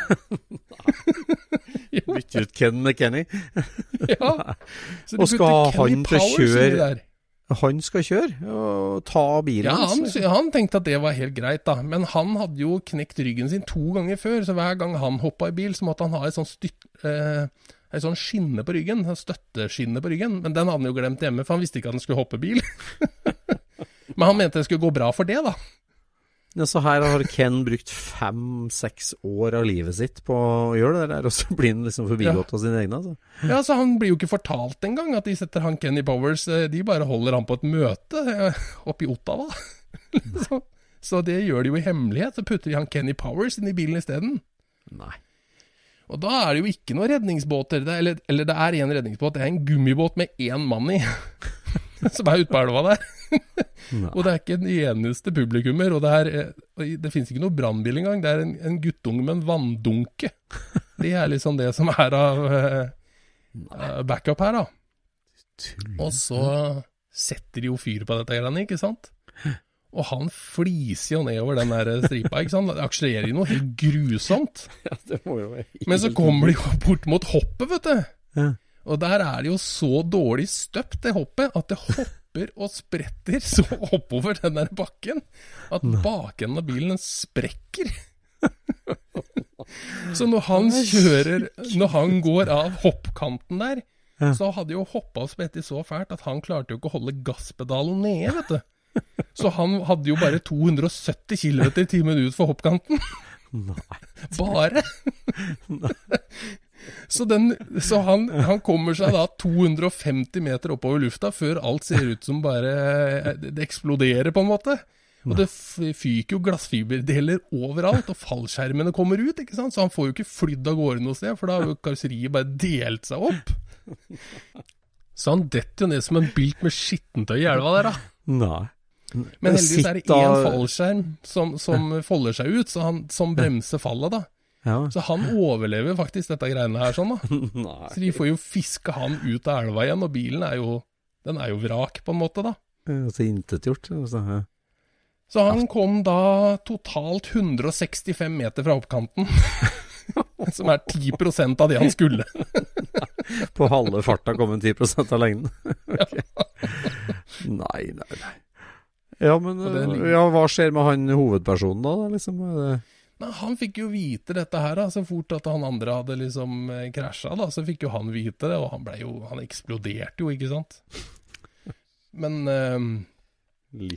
Bytte ut Ken med Kenny. ja. (laughs) Og skal Kenny han til Powers kjøre-. Han skal kjøre og ta bilen Ja, han, han tenkte at det var helt greit, da. Men han hadde jo knekt ryggen sin to ganger før, så hver gang han hoppa i bil, så måtte han ha et sånt styrt eh, Ei sånn skinne på ryggen, en støtteskinne på ryggen. Men den hadde han jo glemt hjemme, for han visste ikke at han skulle hoppe bil. (laughs) Men han mente det skulle gå bra for det, da. Ja, så her har Ken brukt fem-seks år av livet sitt på å gjøre det der, og så blir han liksom forbigått av sine egne. Altså. Ja, så Han blir jo ikke fortalt engang at de setter han Kenny Powers eh, De bare holder han på et møte eh, oppe i Ottawa. (laughs) så, så det gjør de jo i hemmelighet. Så putter de han Kenny Powers inn i bilen isteden. Nei. Og da er det jo ikke noen redningsbåter. Det er, eller, eller det er én redningsbåt. Det er en gummibåt med én mann i. (laughs) (laughs) som er ute på elva der. og det er ikke en eneste publikummer. Og det, er, eh, det finnes ikke noe brannbil engang. Det er en, en guttunge med en vanndunke. Det er liksom det som er av eh, backup her, da. Og så setter de jo fyr på dette greiene, ikke sant? Og han fliser jo nedover den der stripa, ikke sant? Det akselererer jo noe helt grusomt. Ja, det må jo være Men så kommer de jo bort mot hoppet, vet du. Ja. Og der er det jo så dårlig støpt, det hoppet, at det hopper og spretter (laughs) så oppover den der bakken at bakenden av bilen sprekker. (laughs) Så når han kjører Når han går av hoppkanten der, så hadde jo hoppa og sprettet så fælt at han klarte jo ikke å holde gasspedalen nede, vet du. Så han hadde jo bare 270 km i timen ut for hoppkanten. Bare. Så, den, så han, han kommer seg da 250 meter oppover lufta før alt ser ut som bare Det eksploderer, på en måte. Og det fyker jo glassfiberdeler overalt, og fallskjermene kommer ut, ikke sant. Så han får jo ikke flydd av gårde noe sted, for da har jo karosseriet bare delt seg opp. Så han detter jo ned som en bylt med skittentøy i elva der, da. Nei. Men heldigvis er det én fallskjerm som, som folder seg ut, så han, som bremser fallet, da. Ja. Så han overlever faktisk dette greiene her sånn, da. (laughs) Så de får jo fiske han ut av elva igjen, og bilen er jo Den er jo vrak, på en måte, da. Så intetgjort. Så, ja. Så han kom da totalt 165 meter fra oppkanten. (laughs) Som er 10% av det han skulle. (laughs) På halve farta kom en 10 av lengden. okay. Nei, nei, nei. Ja, men ja, hva skjer med han hovedpersonen da? da, Liksom? Er det... Nei, han fikk jo vite dette her, da, så fort at han andre hadde liksom eh, krasja, da, så fikk jo han vite det, og han ble jo Han eksploderte jo, ikke sant. Men, eh,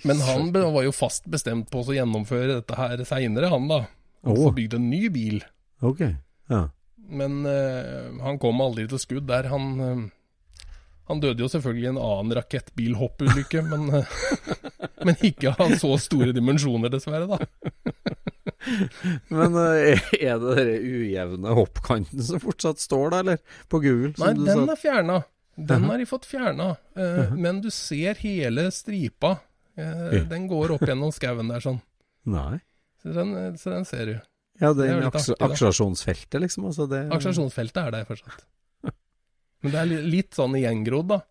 men han var jo fast bestemt på å gjennomføre dette her seinere, han da. Og oh. bygde en ny bil. Ok. Ja. Men eh, han kom aldri til skudd der. Han, eh, han døde jo selvfølgelig i en annen rakettbilhoppulykke, men, eh, (laughs) men ikke av så store dimensjoner, dessverre, da. (laughs) Men eh, er det den ujevne hoppkanten som fortsatt står der, eller? På Google? Nei, den er fjerna. Den har de fått fjerna. Eh, Men du ser hele stripa. Eh, Den går opp gjennom skauen der sånn. Nei. Så den, så den ser du. Ja, Det er akselerasjonsfeltet, liksom. Altså det, Akselerasjonsfeltet er der fortsatt. Men det er litt sånn gjengrodd, da.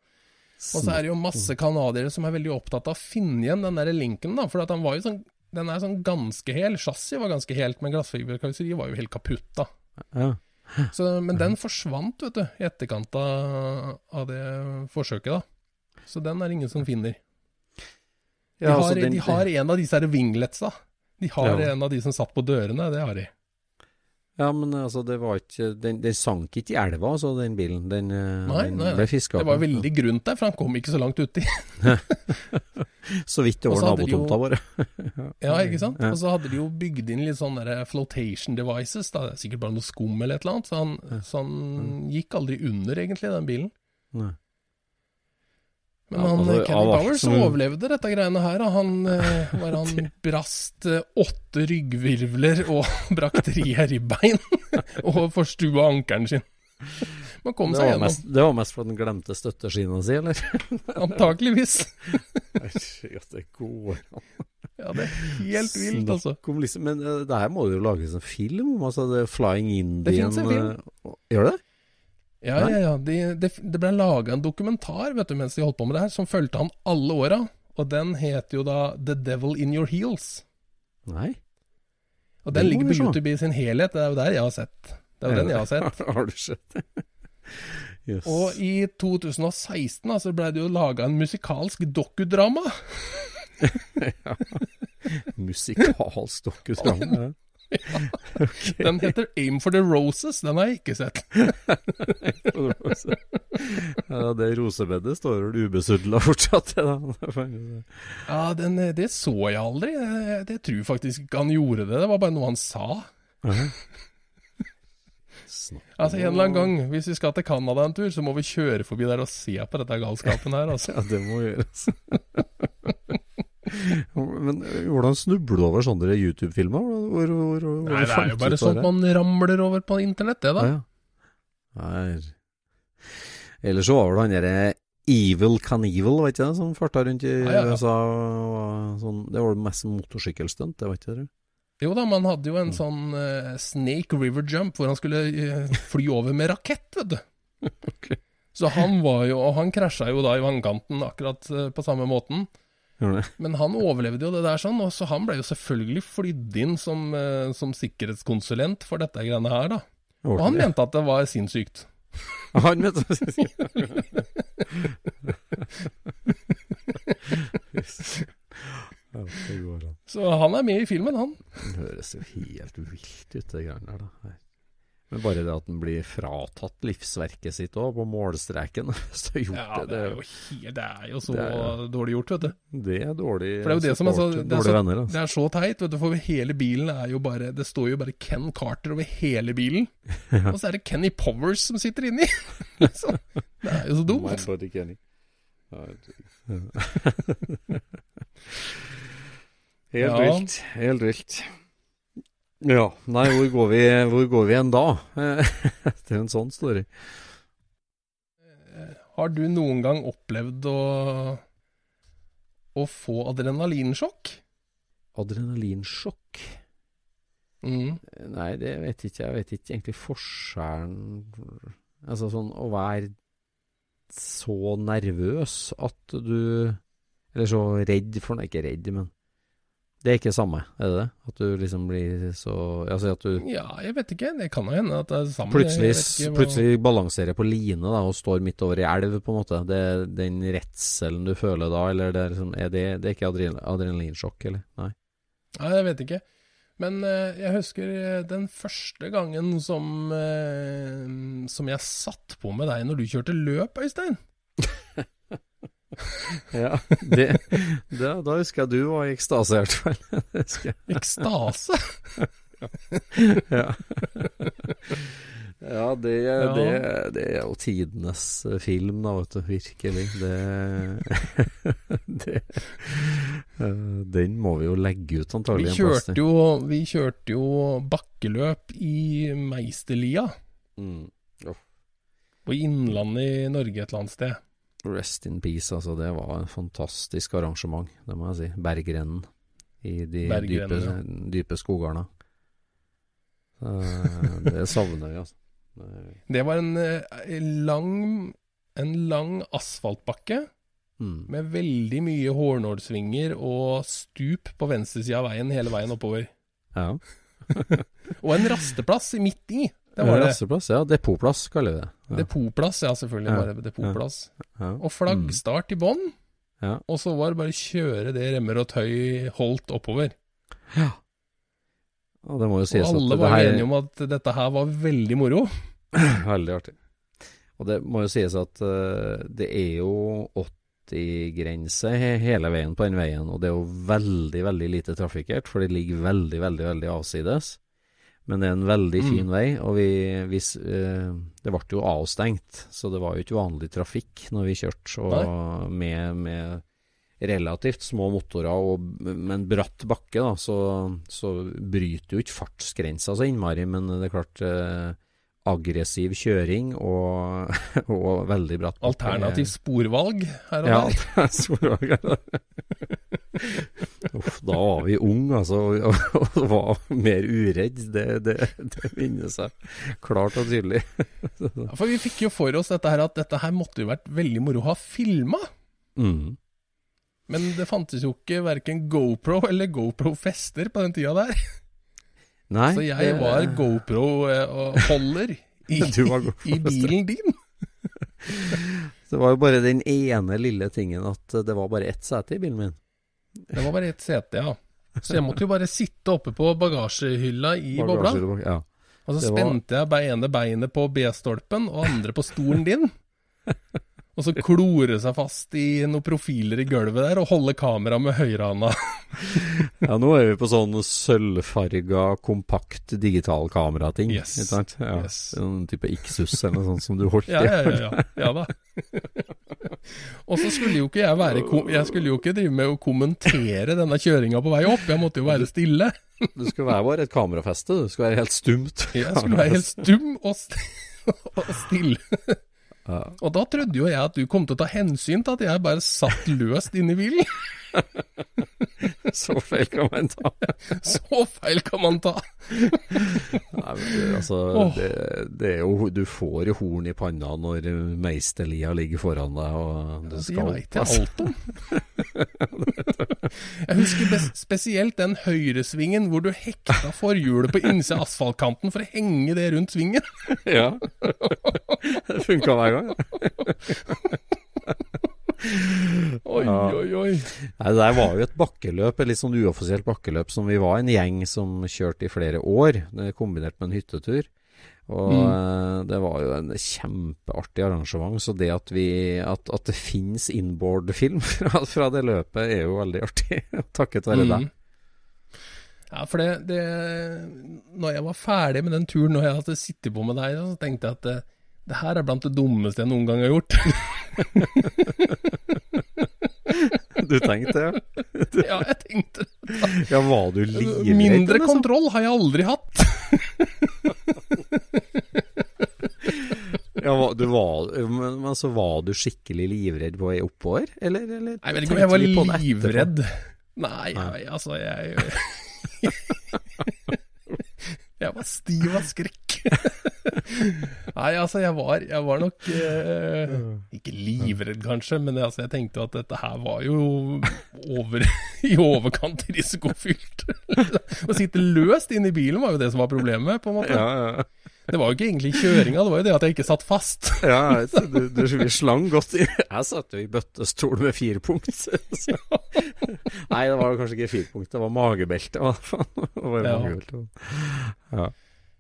Og så er det jo masse canadiere som er veldig opptatt av å finne igjen den der linken, da. For at han var jo sånn Den er sånn ganske hel. Chassiset var ganske helt, men glassfiberkarosseriet var jo helt kaputt, da. Ja. Så, men den forsvant, vet du, i etterkant av, av det forsøket, da. Så den er ingen som finner. De, Ja, har, altså, den- de har en av disse her wingletsa. De har Ja. en av de som satt på dørene, det har de. Ja, men altså, det var ikke Den, den sank ikke i elva, altså, den bilen. Den, eh, Nei, den nei, ble fiska Det var veldig grunt der, for han kom ikke så langt uti. (laughs) Så vidt det over nabotomta vår. (laughs) Ja, ikke sant? Og så hadde de jo bygd inn litt sånne flotation devices, da. Er sikkert bare noe skum eller et eller annet, så han, så han gikk aldri under, egentlig, den bilen. Nei. Men Ja, han altså, Kenny Powers som- overlevde dette greiene her, han, eh, var han (laughs) brast eh, åtte ryggvirvler og (laughs) brakk tre ribbein, (laughs) og forstua ankelen sin. Man kom Det seg gjennom, mest, det var mest fordi den glemte støtteskina si, eller? antakeligvis. Ja, det går an. Ja, det er helt vilt, altså. Liksom, men eh, det her må det jo lages en film om, altså det Flying Indian finnes en film. eh, Gjør det? Ja, ja, ja. Det de, det ble laga en dokumentar vet du, mens de holdt på med det her, som fulgte han alle åra. Og den het jo da The Devil In Your Heels. Nei? Og Den den ligger på. YouTube i sin helhet. Det er jo der jeg har sett. Det er jo den jeg har sett. (laughs) Har du sett det? (laughs) Yes. Og i 2016 altså, ble det jo laga en musikalsk dokudrama. (laughs) ja. Musikalsk dokudrama. (laughs) Den heter Aim for the Roses. Den har jeg ikke sett. (laughs) ja, det rosebedet står vel ubesudla fortsatt. Ja, den, Det så jeg aldri. Jeg, jeg tror faktisk ikke han gjorde det. Det var bare noe han sa. (laughs) Altså En eller annen gang, hvis vi skal til Canada en tur, så må vi kjøre forbi der og se på dette galskapen her. altså. Ja, det må gjøres. Men hvordan snubler du over sånne YouTube-filmer? Nei, det er jo bare sånt man ramler over på internett, det da. Ja, ja. Nei. Ellers så var vel han derre Evil Canival, vet ikke det, som farta rundt i Ja, ja. USA. Sånn, det var mest motorsykkelstunt, det var ikke det? Jo da, man hadde jo en sånn uh, Snake River Jump hvor han skulle uh, fly over med rakett, vet du. (laughs) Så han var jo Og han krasja jo da i vannkanten akkurat uh, på samme måten. Men han overlevde jo det der sånn, og så han ble jo selvfølgelig flydd inn som, eh, som sikkerhetskonsulent for dette greiene her, da. Og han mente at det var sinnssykt. (laughs) Han mente det var sinnssykt. (laughs) Så han er med i filmen, han. Det høres jo helt vilt ut, det greiene der, da. Men bare det at den blir fratatt livsverket sitt òg, på målstreken. (laughs) så gjort Ja, det, det er jo, det er jo så Det er- dårlig gjort, vet du. det er dårlig For det er jo det som er så, det er dårlige så, venner, altså. det er så teit, vet du, for hele bilen er jo bare Det står jo bare Ken Carter over hele bilen. (laughs) Og så er det Kenny Powers som sitter inni! (laughs) så, det er jo så My dumt. buddy Kenny. Helt Ja. vilt. Helt vilt. Ja. Nei, hvor går vi, hvor går vi igjen da? (laughs) Det er en sånn story. Har du noen gang opplevd å, å få adrenalinsjokk? Adrenalinsjokk? Mm. Nei, det vet ikke jeg. Jeg vet ikke egentlig forskjellen Altså sånn å være så nervøs at du Eller så redd for ikke redd, men det er ikke samme, er det det? At du liksom blir så Altså at du Ja, jeg vet ikke. Det kan jo hende at det er sammen. plutselig, hva- plutselig balanserer på line da, og står midt over i elv, på en måte. Det er den redselen du føler da, eller det er, liksom, er, det, det er ikke adrenal, adrenalinsjokk, eller? Nei. Nei, jeg vet ikke. Men eh, jeg husker eh, den første gangen som, eh, som jeg satt på med deg når du kjørte løp, Øystein. (laughs) Ja, det, det, da husker jeg du var i ekstase, i hvert fall. (laughs) Ekstase. (laughs) Ja, ja, det, Ja. Det, det er jo tidenes film, da, vet du. Virkelig. Det, det Den må vi jo legge ut, antagelig. Vi kjørte jo, vi kjørte jo bakkeløp i Meisterlia. Mm. På Innlandet i Norge et eller annet sted. Rest in peace, altså. Det var en fantastisk arrangement, det må jeg si. Bergrennen i de Bergrennen, dype, ja. dype skogene. Eh, det savner vi, altså. Det- var en eh, lang, en lang asfaltbakke Mm. med veldig mye hårnålsvinger og stup på venstresida av veien hele veien oppover. Ja. (laughs) Og en rasteplass midt i. Det var det. Rasteplass, ja. Depotplass, kaller vi det. Ja. Depotplass, ja, selvfølgelig. Ja. Bare depotplass. ja. Og flaggstart i bånn. Ja. Og så var det bare å kjøre det remmer og tøy holdt oppover. Ja. Og det må jo sies at alle det var her enige om at dette her var veldig moro. (clears throat) Veldig artig. Og det må jo sies at uh, det er jo 80-grense hele veien på den veien, og det er jo veldig, veldig lite trafikkert, for det ligger veldig, veldig, veldig avsides. Men det er en veldig Mm. fin vei, og vi, vi, eh, det ble jo avstengt, så det var jo ikke vanlig trafikk når vi kjørte, og med, med relativt små motorer og med en bratt bakke, da, så, så bryter jo ikke fartsgrensa så innmari, men det er klart eh, aggressiv kjøring og, (laughs) og veldig bratt bakke. Alternativ sporvalg her og Ja, der. (laughs) det er (laughs) Solvåg. Uff, da var vi unge, altså, og, var mer uredd. Det, det, det minnes jeg klart og tydelig. Ja, For vi fikk jo for oss dette her at dette her måtte jo vært veldig moro å ha filma. Mm. Men det fantes jo ikke verken GoPro eller GoPro-fester på den tida der. Nei, Så jeg det- var GoPro-holder i, (laughs) GoPro-fester. i bilen din. (laughs) Det var jo bare den ene lille tingen at det var bare ett sete i bilen min. Det var bare ett sete, ja. Så jeg måtte jo bare sitte oppe på bagasjehylla i bobla. Ja. Og så var- spente jeg ene beinet på B-stolpen og andre på stolen din. Og så klore seg fast i noen profiler i gulvet der og holde kamera med høyrehånda. (laughs) ja, nå er vi på sånn sølvfarga, kompakt digitalkamerating. Yes. Ikke sant? Ja, Yes. En type Ixus eller noe sånt som du holdt i. ja, ja. ja, ja da. (laughs) og så skulle jo ikke jeg være Jeg skulle jo ikke drive med å kommentere denne kjøringa på vei opp. Jeg måtte jo være stille. Du skulle være bare et kamerafeste, du skulle være helt stumt. Jeg skulle være helt stum og, st (laughs) og stille. Og da trodde jo jeg at du kom til å ta hensyn til at jeg bare satt løst inne i bilen. (laughs) (laughs) Så feil kan man ta. (laughs) Så feil kan man ta. Nei, men det, altså, oh. det, det er jo, du får jo horn i panna når Meisterlia ligger foran deg, og du Det skal veit jeg alt om. Jeg husker spesielt den høyresvingen hvor du hekta forhjulet på innsida av asfaltkanten for å henge det rundt svingen. Ja. Det funka hver gang. (laughs) Oi, oi, oi. Nei, Det der var jo et bakkeløp, et litt sånn uoffisielt bakkeløp, som vi var en gjeng som kjørte i flere år, kombinert med en hyttetur. Og mm. det var jo en kjempeartig arrangement. Så det at, vi, at, at det finnes inboard-film (laughs) fra, fra det løpet, er jo veldig artig. Takket være deg. Mm. Ja, for det, det Når jeg var ferdig med den turen, når jeg hadde sittet på med deg, så tenkte jeg at det, det her er blant det dummeste jeg noen gang har gjort. (laughs) Du tenkte det? (laughs) ja, jeg tenkte Ja, var du livredd? Mindre liksom? kontroll har jeg aldri hatt. (laughs) Ja, du var, men, men så var du skikkelig livredd på vei oppover, eller? eller Jeg vet jeg var det livredd. Nei, jeg, altså jeg Jeg var stiv av skrekk. (laughs) Nei, altså jeg var, jeg var nok eh, Ikke livredd, kanskje, men altså, jeg tenkte jo at dette her var jo over, (laughs) i overkant risikofylt. (laughs) Å sitte løst inne i bilen var jo det som var problemet, på en måte. Ja, ja. Det var jo ikke egentlig kjøringa, det var jo det at jeg ikke satt fast. (laughs) Ja, du, du, vi slang godt i Jeg satt jo i bøttestol med fire punkt. Så. Nei, det var kanskje ikke fire punkt, det var magebelte. Det var magebelte. Ja.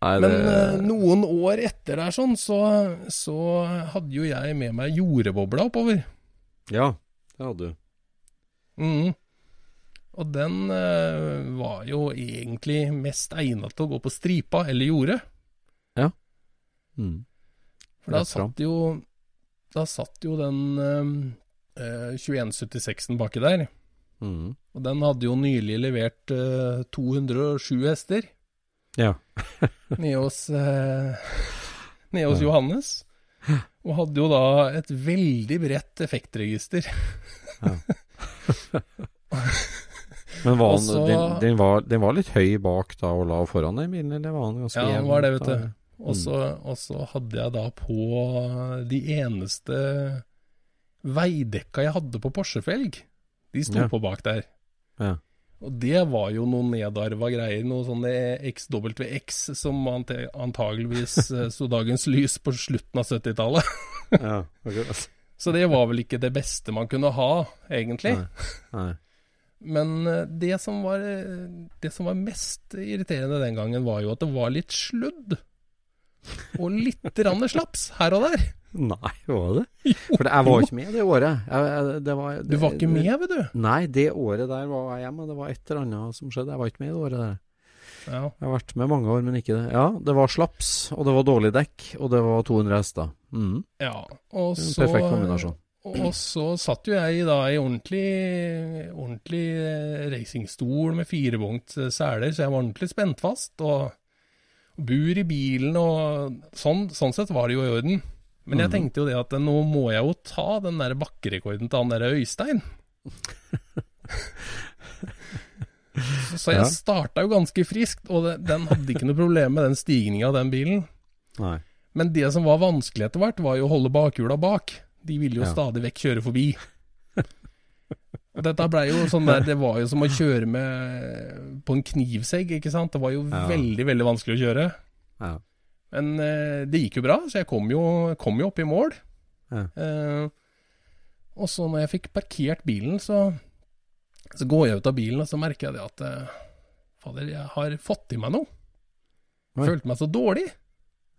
Nei, Men det, eh, noen år etter der sånn, så, så hadde jo jeg med meg jordbobla oppover. Ja, det hadde du. Mm. Og den eh, var jo egentlig mest egnet til å gå på stripa eller jordet. Mm. For da satt jo Da satt jo den eh, 2176-en baki der. Mm. Og den hadde jo nylig levert eh, 207 hester Ja. (laughs) nede hos, eh, nede hos Johannes. Og hadde jo da et veldig bredt effektregister. Men var han, den, den, den, var, den var litt høy bak da og lav foran den bilen, eller var han ganske Ja, den jevn? var det, vet du. Og så, og så hadde jeg da på de eneste veidekka jeg hadde på Porsche-felg. De sto Ja. på bak der. Ja. Og det var jo noen nedarva greier, noe sånne XWX som antageligvis (laughs) eh, så dagens lys på slutten av 70-tallet. (laughs) ja, okay. (laughs) Så det var vel ikke det beste man kunne ha, egentlig. Nei. Nei. Men eh, det som, var, eh, det som var mest irriterende den gangen, var jo at det var litt sludd. Og litt rann slaps her og der. Nei, var det? For jeg var ikke med det året. Jeg, det var, det, Du var ikke med, vet du. Nei, det året der var jeg hjemme. Det var et eller annet som skjedde. Jeg var ikke med det året der. Ja. Jeg har vært med mange år, men ikke det. Ja, det var slaps, og det var dårlig dekk, og det var 200 hester. Mm. ja. Og så, perfekt kombinasjon. og så satt jo jeg da i ordentlig, ordentlig eh, racingstol med eh, seler, så jeg var ordentlig spent fast. Og bur i bilen og sånn, sånn sett var det jo i orden. Men jeg Mhm. tenkte jo det at nå må jeg jo ta den der bakkerekorden til han der Øystein. Så, (laughs) så jeg starta jo ganske friskt, og det, den hadde ikke noe problem med den stigninga av den bilen. Nei. Men det som var vanskelig etter hvert, var jo å holde bakhjula bak. De ville jo Ja. stadig vekk kjøre forbi. Dette ble jo sånn der, Det var jo som å kjøre med på en knivsegg, ikke sant. Det var jo Ja. veldig, veldig vanskelig å kjøre. Ja. Men eh, det gikk jo bra, så jeg kom jo, kom jo opp i mål. Ja. Eh, og så når jeg fikk parkert bilen, så, så går jeg ut av bilen, og så merker jeg det at eh, Fader, jeg har fått i meg noe. Oi. Følte meg så dårlig.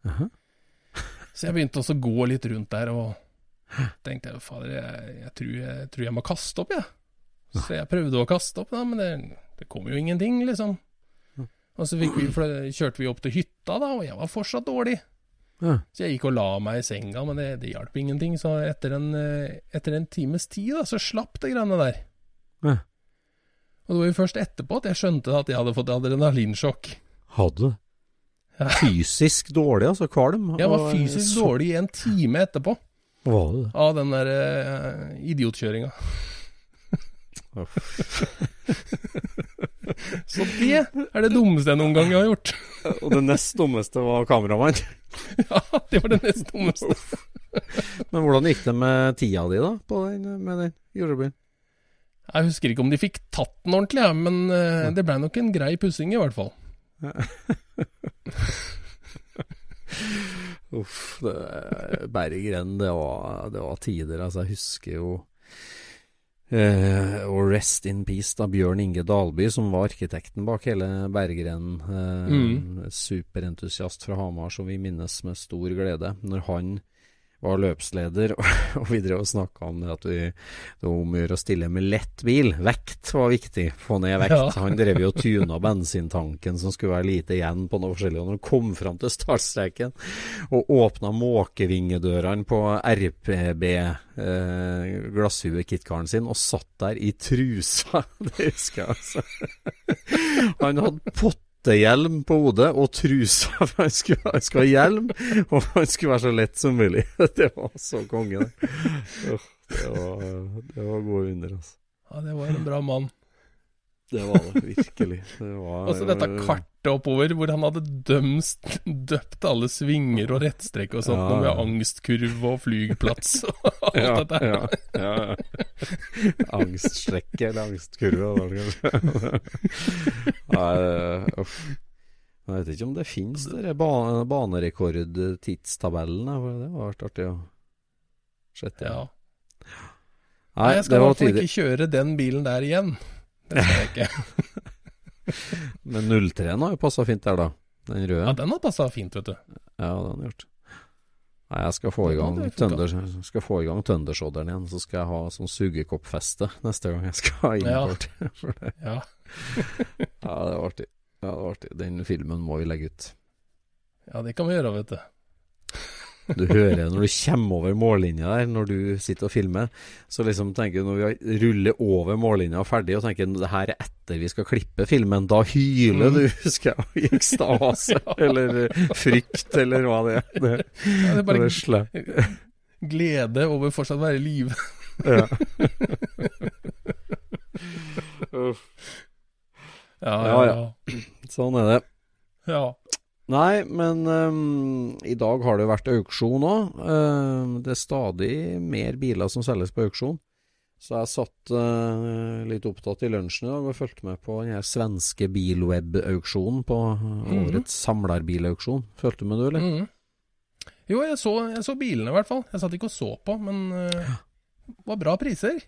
Jaha. Så jeg begynte også å gå litt rundt der og tenkte fader, jeg, jeg, tror, jeg tror jeg må kaste opp, jeg. Så jeg prøvde å kaste opp, da, men det, det kom jo ingenting, liksom. Og så vi, kjørte vi opp til hytta, da, og jeg var fortsatt dårlig. Så jeg gikk og la meg i senga, men det, det hjalp ingenting. Så etter en, eh, etter en times tid, da, så slapp det greiene der. Ja. Og det var jo først etterpå at jeg skjønte at jeg hadde fått adrenalinsjokk. Hadde du? Ja. Fysisk dårlig, altså. Kvalm. Jeg var fysisk dårlig i en time etterpå Var det av den der eh, idiotkjøringa. (laughs) Så det er det dummeste jeg noen gang har gjort. (laughs) Og det nest dummeste var kameramann. (laughs) Ja, det var det nest dummeste. Men hvordan gikk det med tida di, da? På den, med den jordbilen? Jeg husker ikke om de fikk tatt den ordentlig, ja, men eh, det blei nok en grei pussing i hvert fall. Uff, det, Berggren, det var, det var tider. Altså, jeg husker jo eh, Og rest in peace, da. Bjørn Inge Dalby, som var arkitekten bak hele berggrenen. Eh, Mm. Superentusiast fra Hamar, som vi minnes med stor glede. Når han var løpsleder, (laughs) og vi drev og snakka om det at vi, det var om å gjøre å stille med lett bil. Vekt var viktig, få ned vekt. Ja. Han drev jo og tuna bensintanken som skulle være lite igjen på noe forskjellig. Og når han kom fram til startstreken og åpna måkevingedørene på RPB, eh, glasshuet-kitkaren sin, og satt der i trusa, (laughs) det husker jeg altså. Han hadde pottehjelm på hodet og trusa, (laughs) for han skulle, skulle ha hjelm, og han skulle være så lett som mulig. (laughs) Det var så konge, det. Det var, det var gode under, altså. Ja, det var en bra mann. Det var det, virkelig. Det var, Og så dette kartet oppover, hvor han hadde dømst, døpt alle svinger og rettstrekk og sånt, Ja, ja. med angstkurve og flygplass og alt ja, dette. her. ja, ja. Angststrekk eller angstkurve. Nei, uff. Jeg vet ikke om det finnes dere ba banerekordtidstabellene. Det var vært artig å sjette. Ja. Nei, jeg skal i hvert fall ikke kjøre den bilen der igjen. Det skal jeg ikke. (laughs) Men 03-en har jo passa fint der, da. Den røde. Ja, den har passa fint, vet du. Ja, det har den gjort. Nei, jeg skal få i gang tønder, skal få i gang Tøndersodderen igjen. Så skal jeg ha sånn sugekoppfeste neste gang jeg skal ha Ja. (laughs) For det. Ja. Ja, det var artig. Ja, det var artig. Den filmen må vi legge ut. ja, det kan vi gjøre, vet du. Du hører når du kommer over mållinja der, når du sitter og filmer, så liksom tenker du når vi ruller over mållinja og ferdig, og tenker det her er etter vi skal klippe filmen, da hyler Mm. du, husker jeg, i ekstase, eller frykt, eller hva det er. Det, Ja, det er det bare er glede over fortsatt å være i live. Ja, (laughs) ja. ja. Sånn er det. Nei, men um, i dag har det vært auksjon òg. det er stadig mer biler som selges på auksjon. Så jeg satt uh, litt opptatt i lunsjen i dag og fulgte med på den svenske bilweb-auksjonen på årets mm. samlerbilauksjon. Fulgte du med du, eller? Mm. Jo, jeg så, jeg så bilene i hvert fall. Jeg satt ikke og så på, men eh, det var bra priser.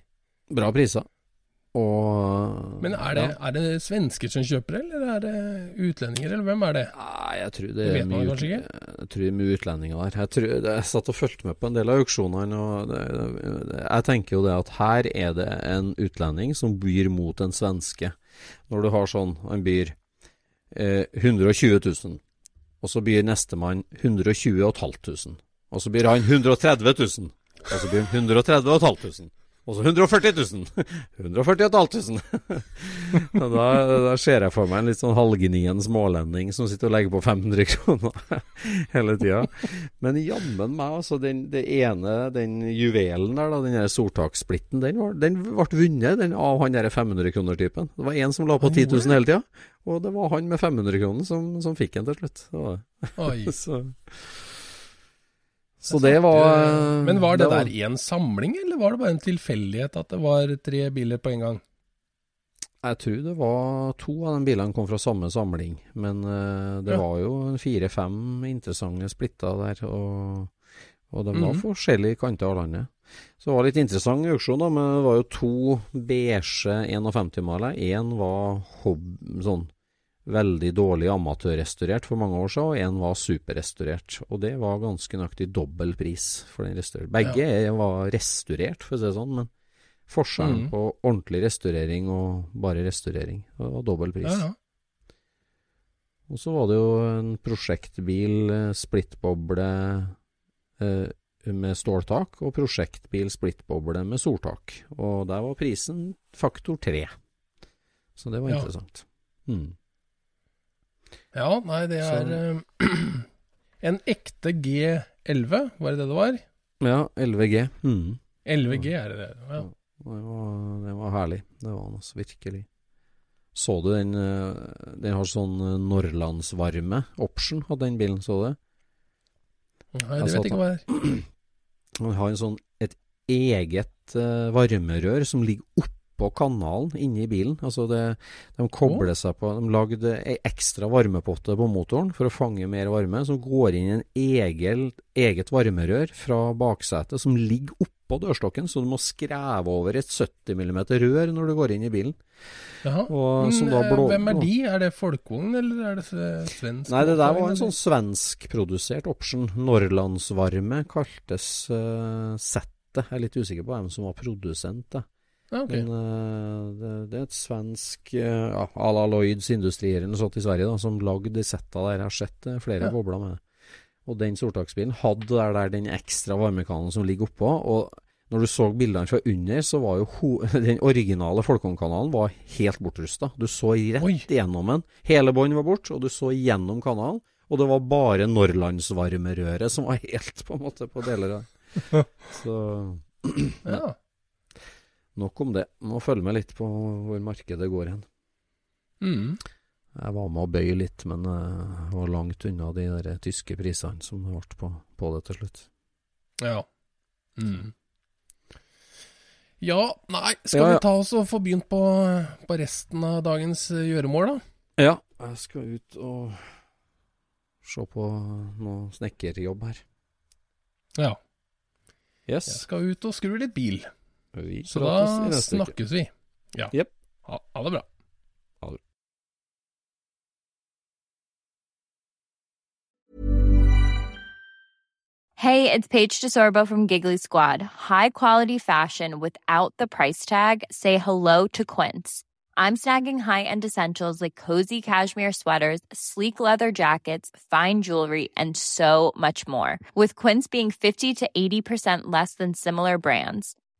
Bra priser. Og Men er det, ja. er det svensker som kjøper det, eller er det utlendinger, eller hvem er det? Nei, jeg tror det Det er mye, ut, jeg tror det er mye utlendinger der. Jeg, tror, jeg satt og fulgte med på en del av auksjonene, og det, jeg tenker jo det at her er det en utlending som byr mot en svenske. Når du har sånn, han byr eh, 120 000, og så byr nestemann 120 500, og så byr han 130 000, og så byr han 130 500. Og så 140 000! 140 500! Da, da ser jeg for meg en litt sånn halvgnien smålending som sitter og legger på 500 kroner (laughs) hele tida. Men jammen meg, altså. Den, det ene, den juvelen der, da, den der Sortak-splitten, den, den ble vunnet den, av han derre 500-kroner-typen. Det var én som la på 10 000 hele tida, og det var han med 500 kroner som, som fikk den til slutt. (laughs) Så, Oi. så, så det var Men var det, var- der i en samling, eller var det bare en tilfeldighet at det var tre biler på en gang? Jeg tror det var to av de bilene kom fra samme samling, men eh, det Ja. var jo fire-fem interessante splitter der, og, og de var Mhm. forskjellige kanter av landet. Så det var litt interessant auksjon, da, men det var jo to beige 51-maler. Én var hob sånn veldig dårlig amatørrestaurert for mange år siden, og én var superrestaurert. Og det var ganske nøyaktig dobbel pris for den restaurert. Begge ja. var restaurert, for å si det sånn, men forskjellen mm. på ordentlig restaurering og bare restaurering, det var dobbel pris. Ja, ja. Og så var det jo en prosjektbil, eh, splittboble eh, med ståltak, og prosjektbil splittboble med soltak. Og der var prisen faktor tre. Så det var interessant. Mm. Ja, nei, det er eh, (clears throat) en ekte G11, var det det det var? Ja, 11G. Mm. 11G er det det. Ja. Det, var, det var herlig. Det var han altså, virkelig. Så du den eh, Den har sånn eh, Norrlandsvarme option, hadde den bilen, så du det? Nei, det vet ikke hva det er. (clears throat) Han har en sånn, et eget varmerør som ligger oppå kanalen inne i bilen. Altså det, de kobler seg på De lagde ei ekstra varmepotte på motoren for å fange mer varme, som går inn i en egen, eget varmerør fra baksetet som ligger oppå dørstokken, så du må skreve over et 70 mm rør når du går inn i bilen. Og, eh, blå, Hvem er de? Er det folkevogn, eller er det svensk? Nei, det der var en sånn svenskprodusert option. Norrlandsvarme kaltes uh, settet. Jeg er litt usikker på hvem som var produsent. Da. Ja, ok. Men uh, det, det er et svensk uh, à la Lloyds Industrier eller noe sånt i Sverige da, som lagde de setta der. Jeg har sett eh, flere Ja. bobler med. Og den sortaksbilen hadde der, der den ekstra varmekanalen som ligger oppå. Og når du så bildene fra under, så var jo (laughs) den originale Folkongkanalen var helt bortrusta. Du så rett Oi. gjennom den. Hele bånd var bort, og du så gjennom kanalen. Og det var bare Norrlandsvarmerøret som var helt på en måte på deler av. (laughs) Så (clears throat) Ja. Nok om det. Må følge med litt på hvor markedet går hen. Mm. Jeg var med å bøye litt, men jeg var langt unna de der tyske prisene som ble på, på det til slutt. Ja. Mm. Ja, nei, skal Ja, ja. vi ta oss og få begynt på, på resten av dagens eh, gjøremål, da? Ja, jeg skal ut og se på noe snekkerjobb her. Ja. Yes. Jeg skal ut og skru litt bil. Vi Så prates i da neste uke. snakkes vi. Ja. Jepp. Ha, ha det bra. Hey, it's Paige DeSorbo from Giggly Squad. High quality fashion without the price tag. Say hello to Quince. I'm snagging high-end essentials like cozy cashmere sweaters, sleek leather jackets, fine jewelry, and so much more. With Quince being 50 to 80% less than similar brands.